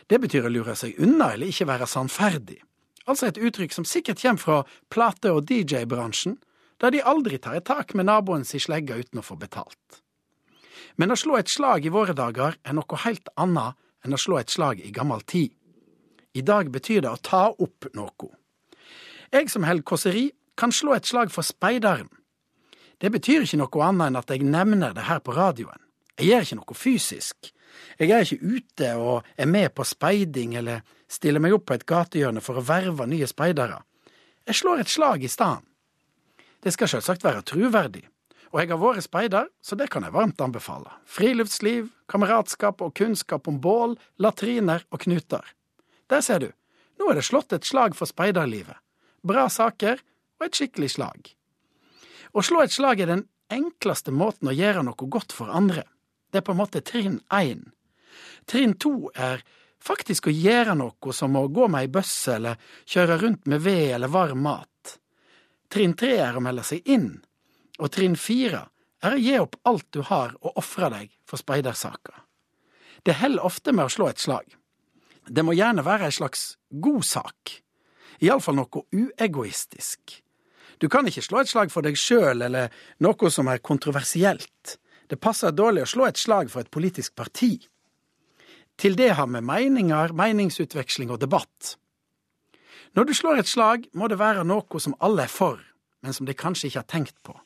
Det betyr å lure seg unna eller ikke være sannferdig, altså et uttrykk som sikkert kommer fra plate- og DJ-bransjen, der de aldri tar et tak med naboen si slegge uten å få betalt. Men å slå et slag i våre dager er noe helt annet enn å slå et slag i gammel tid. I dag betyr det å ta opp noe. Jeg som holder kåseri, kan slå et slag for speideren. Det betyr ikke noe annet enn at jeg nevner det her på radioen. Jeg gjør ikke noe fysisk. Jeg er ikke ute og er med på speiding eller stiller meg opp på et gatehjørne for å verve nye speidere. Jeg slår et slag i stedet. Det skal selvsagt være truverdig, og jeg har vært speider, så det kan jeg varmt anbefale. Friluftsliv, kameratskap og kunnskap om bål, latriner og knuter. Der ser du, nå er det slått et slag for speiderlivet. Bra saker og et skikkelig slag. Å slå et slag er den enkleste måten å gjøre noe godt for andre. Det er på en måte trinn én. Trinn to er faktisk å gjøre noe som å gå med ei bøsse eller kjøre rundt med ved eller varm mat. Trinn tre er å melde seg inn, og trinn fire er å gi opp alt du har og ofre deg for speidersaka. Det holder ofte med å slå et slag. Det må gjerne være ei slags god sak, iallfall noe uegoistisk. Du kan ikke slå et slag for deg sjøl eller noe som er kontroversielt. Det passer dårlig å slå et slag for et politisk parti. Til det har vi meninger, meningsutveksling og debatt. Når du slår et slag, må det være noe som alle er for, men som de kanskje ikke har tenkt på.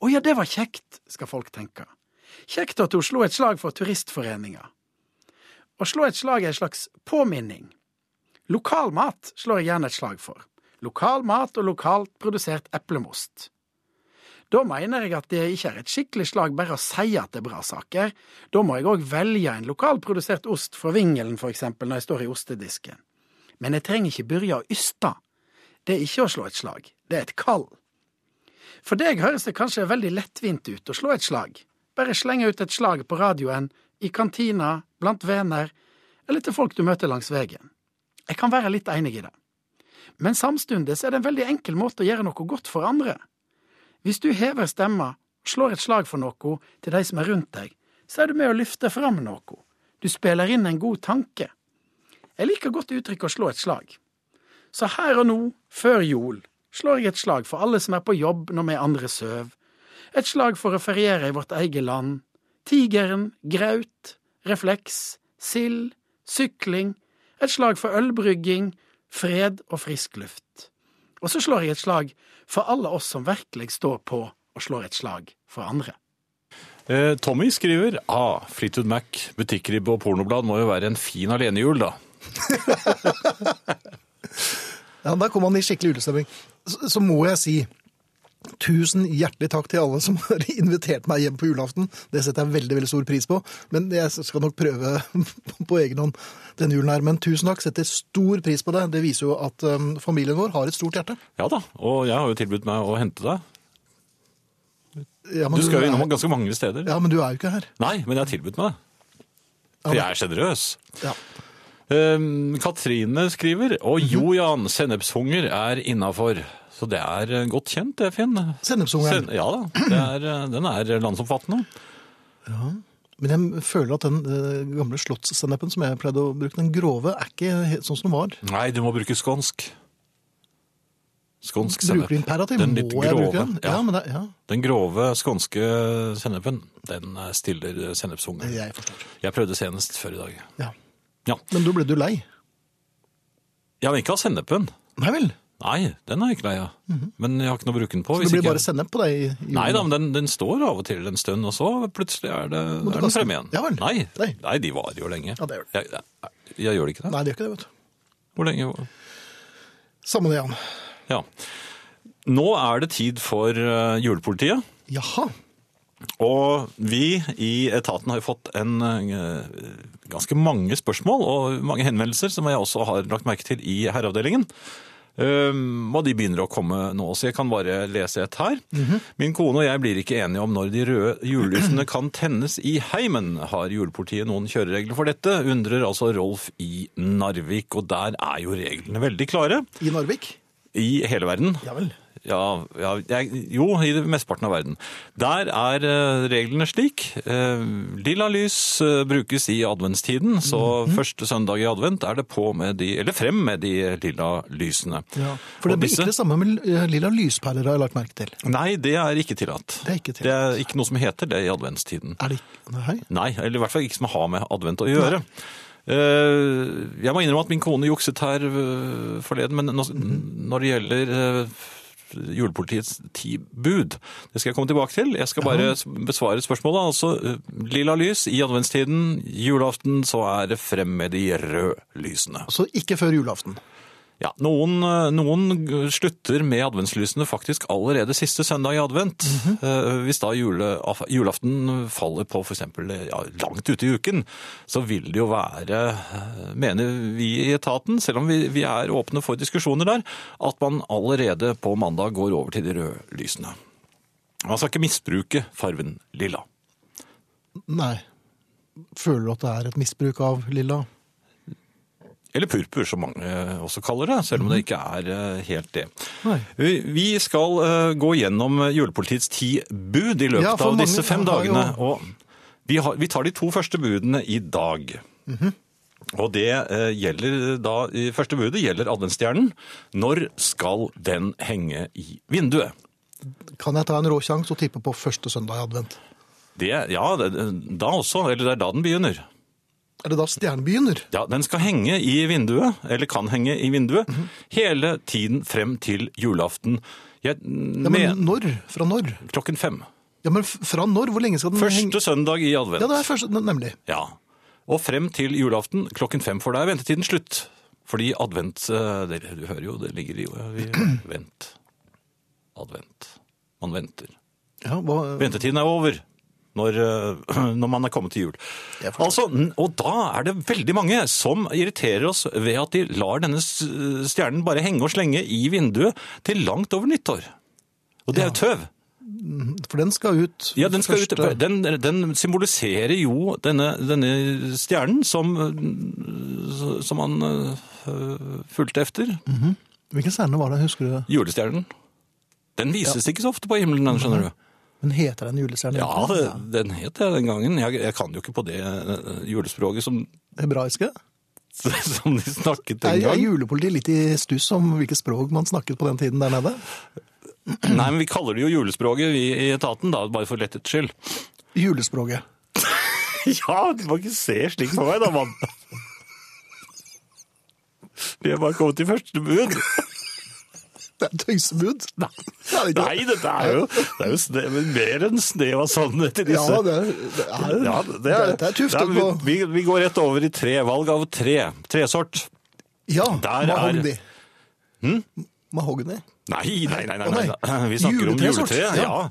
Å ja, det var kjekt, skal folk tenke. Kjekt at hun slo et slag for turistforeninga. Å slå et slag er en slags påminning. Lokal mat slår jeg gjerne et slag for. Lokal mat og lokalt produsert eplemost. Da mener jeg at det ikke er et skikkelig slag bare å si at det er bra saker. Da må jeg òg velge en lokalprodusert ost fra Vingelen, for eksempel, når jeg står i ostedisken. Men jeg trenger ikke begynne å yste. Det er ikke å slå et slag, det er et kall. For deg høres det kanskje veldig lettvint ut å slå et slag. Bare slenge ut et slag på radioen, i kantina, blant venner, eller til folk du møter langs veien. Jeg kan være litt enig i det. Men samtidig er det en veldig enkel måte å gjøre noe godt for andre. Hvis du hever stemma slår et slag for noe til de som er rundt deg, så er du med å løfte fram noe. Du spiller inn en god tanke. Jeg liker godt uttrykket å slå et slag. Så her og nå, før jol, slår jeg et slag for alle som er på jobb når vi andre søv. Et slag for å feriere i vårt eget land. Tigeren, graut, refleks, sild, sykling. Et slag for ølbrygging, fred og frisk luft. Og så slår jeg et slag for alle oss som virkelig står på og slår et slag for andre. Eh, Tommy skriver ah, Fleetwood Mac, butikkribbe og pornoblad må jo være en fin alenejul, da. <laughs> Ja, da kom han i skikkelig julestemning. Så, så må jeg si tusen hjertelig takk til alle som <laughs> har invitert meg hjem på julaften. Det setter jeg veldig veldig stor pris på. Men jeg skal nok prøve <laughs> på egen hånd denne julen her. Men tusen takk, setter stor pris på det. Det viser jo at um, familien vår har et stort hjerte. Ja da, og jeg har jo tilbudt meg å hente deg. Ja, Du skal jo innom ganske mange steder. Ja, men du er jo ikke her. Nei, men jeg har tilbudt meg det. For jeg er sjenerøs. Ja. Um, Katrine skriver Og jo, Jan, sennepshunger er innafor. Så det er eh, godt kjent, det, Finn. Sennepsungeren. Sen- Ja da. Det er, eh, den er landsomfattende. Ja. Men jeg føler at den eh, gamle slottssennepen som jeg pleide å bruke, den grove, er ikke helt sånn som den var. Nei, du må bruke skånsk. Skånsk sennep. Bruker du imperativ? Den Må litt jeg bruke den? Ja. Ja, men det, ja. Den grove skånske sennepen, den stiller sennepshungeren. Jeg forstår. Jeg prøvde senest før i dag. Ja. Ja. Men da ble du lei? Ja, men ikke av sennepen. Nei vel? Nei, den er jeg ikke lei av. Men jeg har ikke noe å bruke den på. Så hvis det blir ikke- bare sennep på deg? i julen? Nei da, men den, den står av og til en stund, og så plutselig er, det, er den fremme igjen. Ja. Nei, Nei. nei, de varer jo lenge. Ja, det gjør Jeg, jeg, jeg gjør det ikke det? Nei, de gjør ikke det, vet du. Hvor lenge? Samme det, Jan. Ja. Nå er det tid for eh, julepolitiet. Jaha. Og vi i etaten har jo fått en eh, ganske mange spørsmål og mange henvendelser som jeg også har lagt merke til i herreavdelingen. Um, og de begynner å komme nå, så jeg kan bare lese et her. Min kone og jeg blir ikke enige om når de røde julelysene kan tennes i heimen. Har julepolitiet noen kjøreregler for dette? Undrer altså Rolf i Narvik, og der er jo reglene veldig klare. I Narvik? I hele verden. Ja vel. Ja, ja jeg, jo, i det mesteparten av verden. Der er eh, reglene slik. Eh, lilla lys eh, brukes i adventstiden, så Mhm. første søndag i advent er det på med de, eller frem med de lilla lysene. Ja. For det Og blir disse- ikke det samme med lilla lyspærer, har jeg lagt merke til. Nei, det er ikke tillatt. Det er ikke tillatt. Det er ikke noe som heter det i adventstiden. Er det ikke Nei? Nei, eller i hvert fall ikke som har med advent å gjøre. Nei. Jeg må innrømme at min kone jukset her forleden, men når det gjelder julepolitiets ti bud, det skal jeg komme tilbake til. Jeg skal bare besvare spørsmålet. Altså, eh, lilla lys i adventstiden, julaften, så er det frem med de røde lysene. Så ikke før julaften. Ja, noen, eh, noen slutter med adventslysene faktisk allerede siste søndag i advent. Eh, Hvis da jule, julaften faller på for eksempel ja, langt ute i uken, så vil det jo være, eh, mener vi i etaten, selv om vi, vi er åpne for diskusjoner der, at man allerede på mandag går over til de røde lysene. Man skal ikke misbruke farven lilla. Nei. Føler du at det er et misbruk av lilla? Eller purpur, som mange også kaller det, selv om det ikke er eh, helt det. Nei. Vi skal eh, gå gjennom julepolitiets ti bud i løpet Ja, av disse fem dagene. jo-. Og vi, har, vi tar de to første budene i dag. Mhm. Og det eh, gjelder da, første budet gjelder adventsstjernen. Når skal den henge i vinduet? Kan jeg ta en rå sjanse og tippe på første søndag i advent? Det, ja, det, da også, eller det er da den begynner. Er det da stjernen begynner? Ja, den skal henge i vinduet, eller kan henge i vinduet, hele tiden frem til julaften. Jeg Ja, men når? Fra når? klokken fem. Ja, men fra når? Hvor lenge skal den henge? Første søndag i advent. Ja, det er første, nemlig. Ja. Og frem til julaften klokken fem, for da er ventetiden slutt. Fordi advent eh, dere, Du hører jo, det ligger i <clears throat> Vent. Advent. Man venter. Ja, hva, Ventetiden er over når, eh, <clears throat> når man er kommet til jul. Altså, og da er det veldig mange som irriterer oss ved at de lar denne stjernen bare henge og slenge i vinduet til langt over nyttår. Og det er jo tøv. for den skal ut Ja, den, skal ut, den, den symboliserer jo denne, denne stjernen som, øh, som han øh, fulgte efter. Hvilken stjerne var det, husker du? Julestjernen. Den vises ikke så ofte på himmelen, den, skjønner du. Men heter den julestjerne? Ja, det, den het det den gangen. Jeg, jeg kan jo ikke på det øh, julespråket som, Hebraiske? <laughs> som de snakket den gangen. er julepolitiet litt i stuss om hvilket språk man snakket på den tiden der nede? <clears throat> Nei, men vi kaller det jo julespråket vi i etaten, da, bare for lettets skyld. <clears throat> Julespråket. <laughs> Ja, du må ikke se slik på meg da, mann. <laughs> Vi er bare kommet til første bud. Det er tøysebud. Nei, det er. Nei, dette er jo, det er jo sne, mer enn snev av sannhet i disse. Ja, det er, det er, Ja, det er, dette er tufft å er- vi, vi går rett over i tre. Valg av tre. Tresort. Ja, Der er- mahogni. Mahogni. Nei, nei, nei. nei, nei. Vi snakker om Juletresort, juletre. ja. Ja.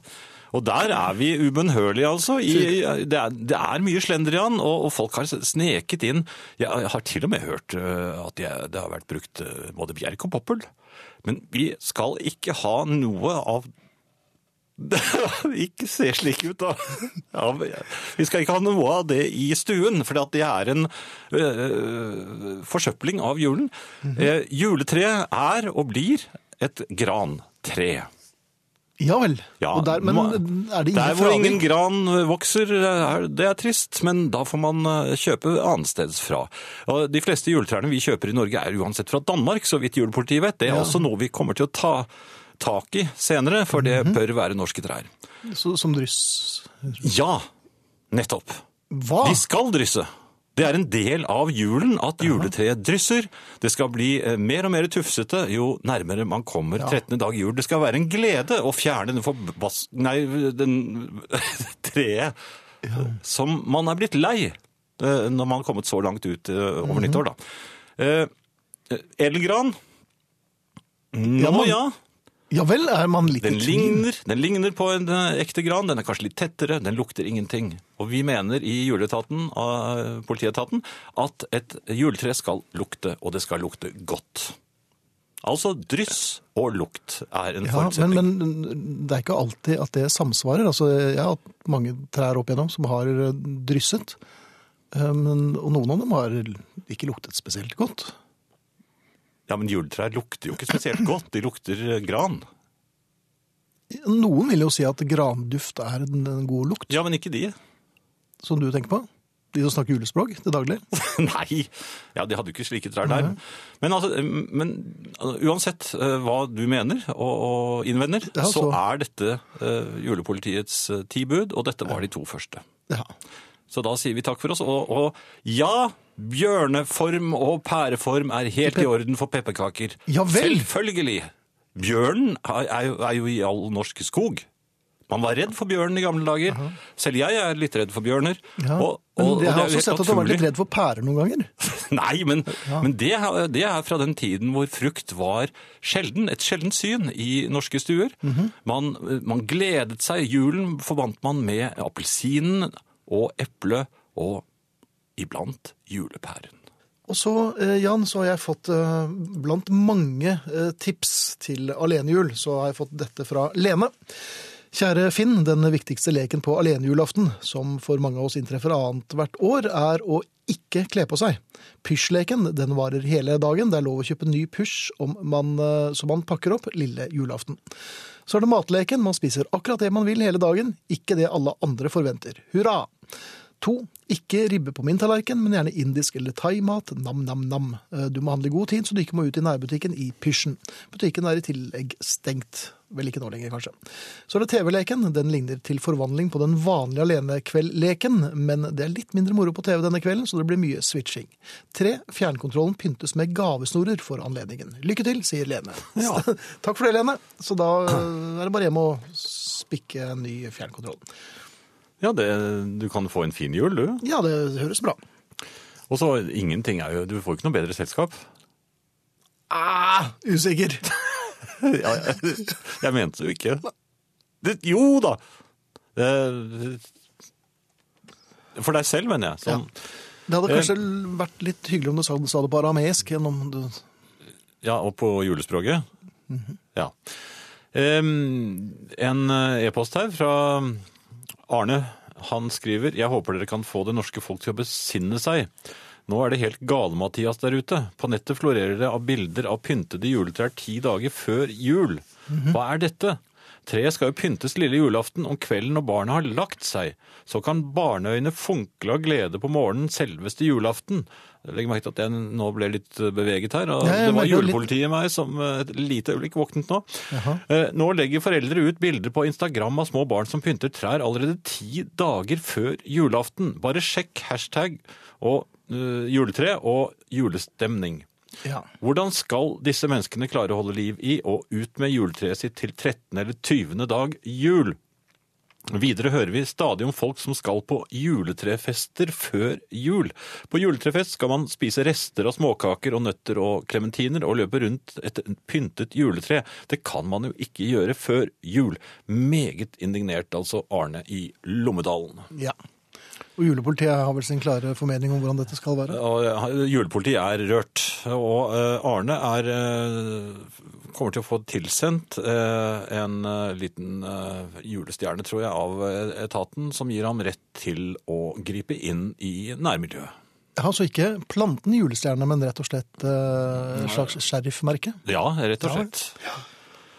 Og der er vi ubønnhørlige, altså. I, det, er, det er mye slendrian, og, og folk har sneket inn. Jeg har til og med hørt øh, at jeg, det har vært brukt øh, både bjerk og poppel. Men vi skal ikke ha noe av <laughs> ikke se slik ut, da. <laughs> Ja, vi skal ikke ha noe av det i stuen, for det er en øh, forsøpling av julen. eh, juletreet er og blir et grantre. Ja vel. Ja, der, men er det ingen Der hvor ingen gran vokser, er, det er trist, men da får man eh, kjøpe annensteds fra. De fleste juletrærne vi kjøper i Norge er uansett fra Danmark, så vidt julepolitiet vet. Det er også noe vi kommer til å ta tak i senere, for det Mhm. bør være norske trær. Så, som dryss. Ja, nettopp. Hva? De skal drysse. Det er en del av julen at juletreet drysser. Det skal bli eh, mer og mer tufsete jo nærmere man kommer 13. dag jul. Det skal være en glede å fjerne den forbas... Nei, den <laughs> treet som man er blitt lei eh, når man har kommet så langt ut eh, over nyttår, da. Edelgran? Nå Ja, ja. Vel, er man litt Den i tvil? ligner, den ligner på en eh, ekte gran, den er kanskje litt tettere, den lukter ingenting. Og vi mener i juleetaten, av politietaten, at et juletre skal lukte, og det skal lukte godt. Altså dryss og lukt er en Ja, men, forutsetning. men det er ikke alltid at det samsvarer. Altså, jeg har hatt mange trær opp igjennom som har eh, drysset. Eh, Men, og noen av dem har ikke luktet spesielt godt. Ja, men juletrær lukter jo ikke spesielt godt, de lukter eh, gran. Noen vil jo si at granduft er en, god lukt, Ja, men ikke de. som du tenker på. De som snakker julespråk til daglig. <laughs> Nei, ja, de hadde jo ikke slike trær der. Men, altså, men uansett eh, hva du mener og, og innvender, Ja, så så- er dette eh, julepolitiets eh, ti bud, og dette var de to første. Ja. Så da sier vi takk for oss. Og, og ja, bjørneform og pæreform er helt i orden for pepperkaker. Ja vel. Selvfølgelig. Bjørnen er, jo, er jo i all norsk skog. Man var redd for bjørnen i gamle dager. Selv jeg er litt redd for bjørner. Ja. Og, men og, og jeg har det er også sett at du har vært litt redd for pærer noen ganger. <laughs> Nei, men, men det, det er fra den tiden hvor frukt var sjelden, et sjeldent syn i norske stuer. Mhm. man, man gledet seg. Julen forbandt man med appelsinen og eplet og iblant julepæren. Og så, eh, Jan, så har jeg fått eh, blant mange eh, tips til alenejul, så har jeg fått dette fra Lene. Kjære Finn, den viktigste leken på alenejulaften, som for mange av oss inntreffer annet hvert år, er å ikke kle på seg. Pysjleken den varer hele dagen. Det er lov å kjøpe ny pysj som man pakker opp lille julaften. Så er det matleken. Man spiser akkurat det man vil hele dagen, ikke det alle andre forventer. Hurra! To, ikke ribbe på min tallerken, men gjerne indisk eller thaimat. Nam-nam-nam. Du må handle i god tid, så du ikke må ut i nærbutikken i pysjen. Butikken er i tillegg stengt. Vel ikke nå lenger, kanskje. Så er det TV-leken. Den ligner til forvandling på den vanlige alenekveld-leken, men det er litt mindre moro på TV denne kvelden, så det blir mye switching. Tre, fjernkontrollen pyntes med gavesnorer for anledningen. Lykke til, sier Lene. <laughs> Takk for det, Lene. Så da øh, er det bare hjem og spikke en ny fjernkontroll. Ja, det, du kan få en fin jul, du. Ja, det høres bra. Og så ingenting er jo Du får ikke noe bedre selskap. Ah, usikker. <laughs> Ja, jeg, jeg mente jo ikke det, Jo da! Eh, For deg selv, mener jeg. Sånn, Det hadde kanskje vært litt hyggelig om du sa, sa det på arameisk. Gjennom du... Ja, og på julespråket. Ja. Em, en eh, e-post her fra Arne. Han skriver Jeg håper dere kan få det norske folk til å besinne seg. Nå er det helt gale-Mathias der ute. På nettet florerer det av bilder av pyntede juletrær ti dager før jul. Hva er dette? Treet skal jo pyntes lille julaften om kvelden når barna har lagt seg. Så kan barneøyne funkle av glede på morgenen selveste julaften. Legg merke til at jeg nå ble litt beveget her. og Ja, det var julepolitiet i meg som eh, et lite øyeblikk våknet nå. Jaha. Nå legger foreldre ut bilder på Instagram av små barn som pynter trær allerede ti dager før julaften. Bare sjekk hashtag og uh, juletre og julestemning. Ja. Hvordan skal disse menneskene klare å holde liv i og ut med juletreet sitt til 13. eller 20. dag jul? Videre hører vi stadig om folk som skal på juletrefester før jul. På juletrefest skal man spise rester av småkaker og nøtter og klementiner og løpe rundt et pyntet juletre. Det kan man jo ikke gjøre før jul. Meget indignert, altså Arne i Lommedalen. ja. Og julepolitiet har vel sin klare formening om hvordan dette skal være. Og julepolitiet er rørt. Og eh, Arne er, eh, kommer til å få tilsendt eh, en liten julestjerne, tror jeg, av etaten, som gir ham rett til å gripe inn i nærmiljøet. Altså ikke planten julestjerne, men rett og slett et slags sheriffmerke. Ja, rett og slett.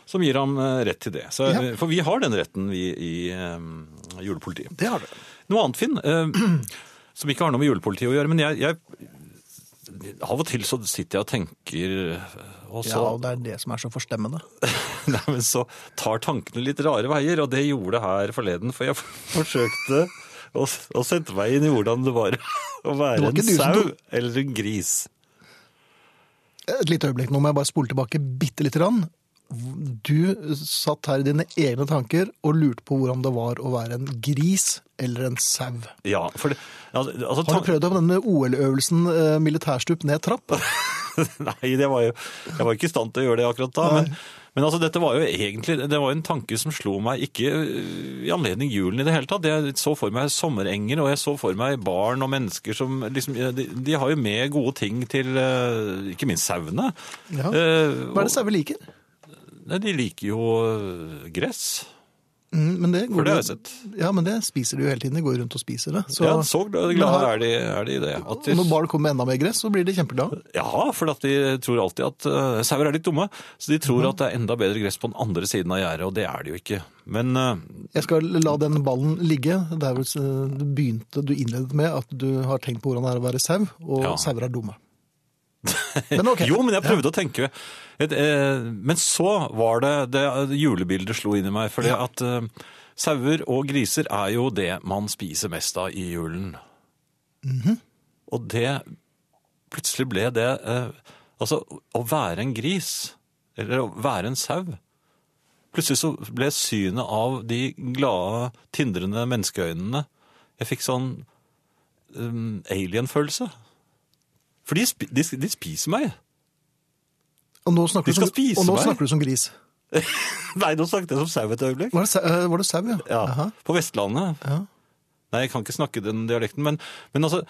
Som gir ham rett til det. Så, Ja. For vi har den retten, vi i um, julepolitiet. Det har det. Noe annet, Finn, eh, <clears throat> som ikke har noe med julepolitiet å gjøre, men jeg, jeg Av og til så sitter jeg og tenker og så, Ja, og det er det som er så forstemmende. <laughs> Nei, men så tar tankene litt rare veier, og det gjorde det her forleden. For jeg <laughs> forsøkte å, å sette meg inn i hvordan det var <laughs> å være var en sau du... eller en gris. Et lite øyeblikk, nå må jeg bare spole tilbake bitte lite grann. Du satt her i dine egne tanker og lurte på hvordan det var å være en gris eller en sau. Ja, for det, altså, altså, Har du prøvd deg på denne OL-øvelsen eh, militærstup ned trapp? <laughs> Nei, det var jo, jeg var ikke i stand til å gjøre det akkurat da. Men, men altså, dette var jo egentlig det var en tanke som slo meg ikke øh, i anledning julen i det hele tatt. Jeg så for meg sommerenger, og jeg så for meg barn og mennesker som liksom De, de har jo med gode ting til øh, ikke minst sauene. Ja. Eh, Hva er det sauer liker? Nei, de liker jo øh, gress. Mm, men det, For det har jeg sett. Ja, men det spiser de jo hele tiden. De går rundt og spiser det. Så, ja, så glad er de, er de i det. At de, når barn kommer med enda mer gress, så blir de kjempeglade. ja, for de tror alltid at uh, sauer er litt dumme. Så de tror mm. at det er enda bedre gress på den andre siden av gjerdet, og det er det jo ikke. Men uh, Jeg skal la den ballen ligge. Der du begynte, du innledet med at du har tenkt på hvordan det er å være sau, og Ja. sauer er dumme. <laughs> Men okay. Jo, men jeg prøvde å tenke. Et, eh, men så var det det julebildet slo inn i meg. For at eh, sauer og griser er jo det man spiser mest av i julen. Mhm. Og det Plutselig ble det eh, Altså, å være en gris, eller å være en sau Plutselig så ble synet av de glade, tindrende menneskeøynene Jeg fikk sånn um, alien-følelse. For de, sp de, de spiser meg. Og nå snakker, De du, som, og nå snakker du som gris. <laughs> Nei, nå snakket jeg som sau et øyeblikk. Var det, sau- eh, var det sau, ja? Ja. På Vestlandet. Ja. Nei, jeg kan ikke snakke den dialekten, men, men altså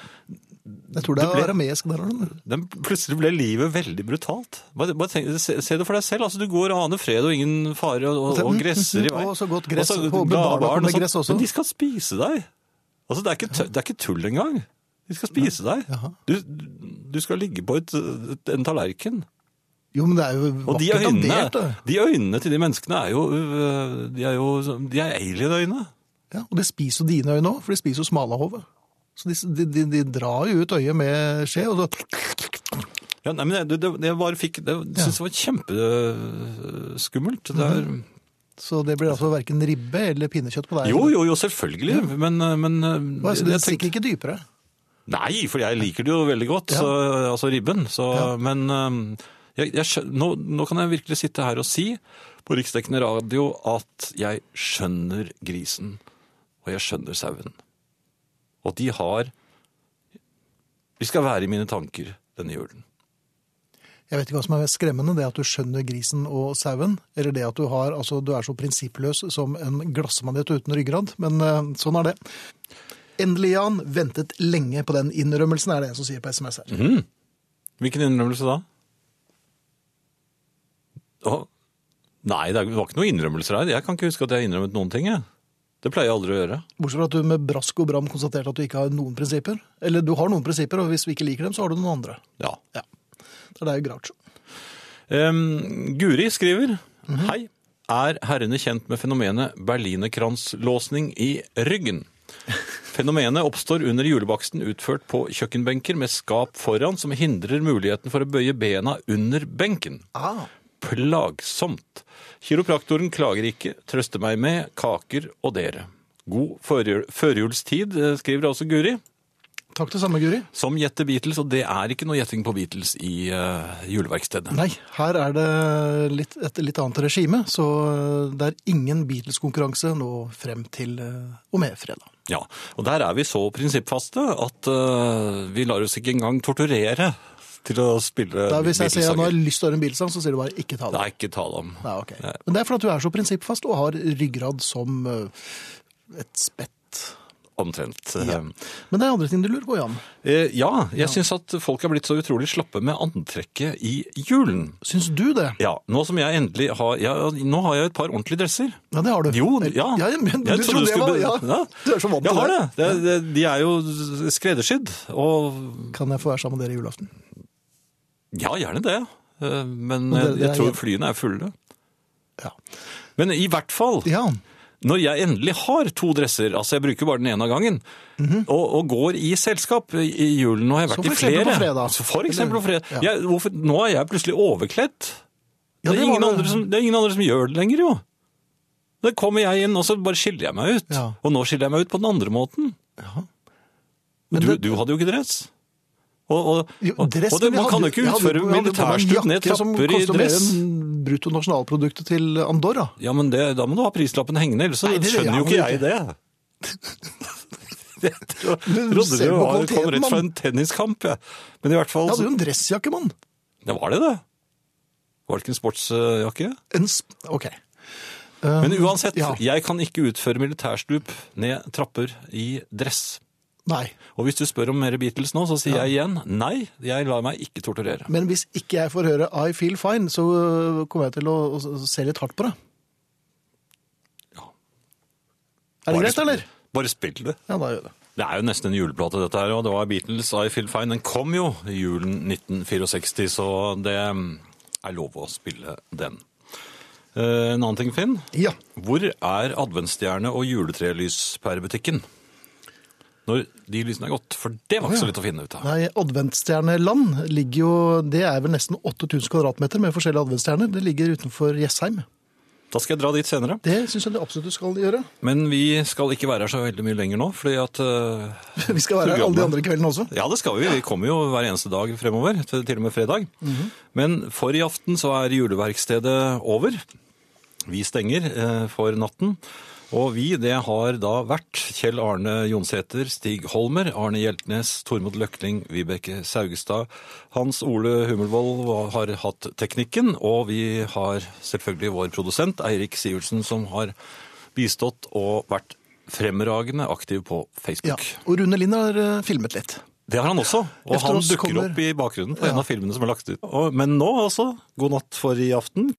Jeg tror det er arameisk der. den, Plutselig ble livet veldig brutalt. Bare, bare tenk, se, se det for deg selv. altså Du går og aner fred og ingen fare og, og, og gresser i vei. Og så godt gress. Og så på, barn og så, gress også. Men de skal spise deg. Altså, det er ikke, det er ikke tull engang. De skal spise deg. Du, du skal ligge på et, et, en tallerken. Jo, men det er jo Og de vakkert øynene, dandert. det. de øynene til de menneskene er jo øh, De er jo de er alien-øyne. Ja, og de spiser jo dine øyne òg, for de spiser jo smalahovet. Så de, de, de, drar jo ut øyet med skje, og så Ja, nei, men det, det, det bare fikk Det Ja. synes jeg var kjempeskummelt. Det er, Så det blir altså verken ribbe eller pinnekjøtt på deg? jo, jo, jo, selvfølgelig. Men, men Hva, så det tenker- stikker ikke dypere? Nei, for jeg liker det jo veldig godt. Så, altså ribben. Så. Men jeg, jeg, nå, nå kan jeg virkelig sitte her og si på riksdekkende radio at jeg skjønner grisen, og jeg skjønner sauen. Og de har De skal være i mine tanker denne julen. Jeg vet ikke hva som er mest skremmende, det at du skjønner grisen og sauen, eller det at du, har, altså, du er så prinsippløs som en glassmanet uten ryggrad, men eh, sånn er det. Endelig, Jan, ventet lenge på den innrømmelsen, er det en som sier på SMS her. Mm. Hvilken innrømmelse da? Å, nei, det var ikke noen innrømmelser her. Jeg kan ikke huske at jeg har innrømmet noen ting. Jeg. Det pleier jeg aldri å gjøre. Bortsett fra at du med brask og bram konstaterte at du ikke har noen prinsipper. Eller du har noen prinsipper, og hvis vi ikke liker dem, så har du noen andre. Ja. Så det er jo Groucho. Um, Guri skriver Hei, er herrene kjent med fenomenet berlinerkranslåsning i ryggen? <laughs> Fenomenet oppstår under julebaksten utført på kjøkkenbenker med skap foran som hindrer muligheten for å bøye bena under benken. Ah, Plagsomt. Kiropraktoren klager ikke, trøster meg med kaker og dere. God førjul- førjulstid, eh, skriver også Guri. Takk det samme, Guri. som gjette Beatles, og det er ikke noe gjetting på Beatles i uh, juleverkstedet. Nei, her er det litt, et litt annet regime, så eh, det er ingen Beatles-konkurranse nå frem til uh, og med fredag. Ja, og der er vi så prinsippfaste at uh, vi lar oss ikke engang torturere til å spille Da, hvis jeg sier at nå har lyst til å høre en Beatles-sang, så sier du bare ikke ta Det det. er ikke tale om. Nei, ok. Nei. Men det er fordi du er så prinsippfast og har ryggrad som et spett. Omtrent. Ja. Men det er andre ting du lurer på, Jan. Eh, ja, jeg syns at folk er blitt så utrolig slappe med antrekket i julen. Syns du det? Ja, nå som jeg endelig har ja, Nå har jeg et par ordentlige dresser. Ja, det har du. Jo, ja. ja men, Jeg du trodde jeg skulle var, ja. Ja. Du er så vant Jeg til har det. det. det, det de er jo skreddersydd. Og Kan jeg få være sammen med dere i julaften? ja, gjerne det. Eh, Men det- jeg, det jeg tror flyene er fulle. Ja. Men i hvert fall ja. Når jeg endelig har to dresser, altså jeg bruker bare den ene av gangen, og, og går i selskap i, julen, og har jeg vært i for eksempel flere. på fredag. Så for eksempel på fredag. Ja. Jeg, hvorfor, nå er jeg plutselig overkledd. Ja, det, er det andre som, det er ingen andre som gjør det lenger, jo. Da kommer jeg inn, og så bare skiller jeg meg ut. Ja. Og nå skiller jeg meg ut på den andre måten. Men du, det- du hadde jo ikke dress. Og, og, og, jo, og det, man kan jo ikke utføre militærstup ned trapper i dress. Bruttonasjonalproduktet til Andorra. Ja, men det, da må du ha prislappen hengende, ellers så Nei, det- skjønner jo ikke jeg det. <laughs> Jeg du trodde du var, kom rett fra en tenniskamp, jeg. Men i hvert fall Jeg hadde jo en dressjakke, mann. Det var det det? Var det ikke en sportsjakke? En sp ok. Men uansett, ja. jeg kan ikke utføre militærstup ned trapper i dress. Nei. Og hvis du spør om mer Beatles nå, så sier jeg igjen nei, jeg lar meg ikke torturere. Men hvis ikke jeg får høre I Feel Fine, så kommer jeg til å, å se litt hardt på det. Ja. Er det Bare greit, spill- eller? Bare spill det. Ja, da gjør det. Det er jo nesten en juleplate dette her, og det var Beatles I Feel Fine. Den kom jo i julen 1964, så det er lov å spille den. Eh, En annen ting, Finn. Ja. Hvor er adventsstjerne og juletrelys per butikken? Når de lysene er gått, for det var ikke så lett å finne ut av. Nei, Adventstjerneland ligger jo Det er vel nesten 8000 kvadratmeter med forskjellige adventstjerner. Det ligger utenfor Jessheim. Da skal jeg dra dit senere. Det syns jeg det absolutt du skal gjøre. Men vi skal ikke være her så veldig mye lenger nå, fordi at uh, <laughs> Vi skal være her alle de andre kveldene også. Ja, det skal vi. Vi kommer jo hver eneste dag fremover, til, til og med fredag. Men for i aften så er juleverkstedet over. Vi stenger uh, for natten. Og vi, det har da vært Kjell Arne Jonsæter, Stig Holmer, Arne Hjeltnes, Tormod Løkling, Vibeke Saugestad. Hans Ole Hummelvold har hatt teknikken, og vi har selvfølgelig vår produsent Eirik Sivertsen som har bistått og vært fremragende aktiv på Facebook. Ja. Og Rune Lind har øh, filmet litt. Det har han også, og Efter han dukker kommer- opp i bakgrunnen på Ja. en av filmene som er lagt ut. Men nå altså, god natt for i aften.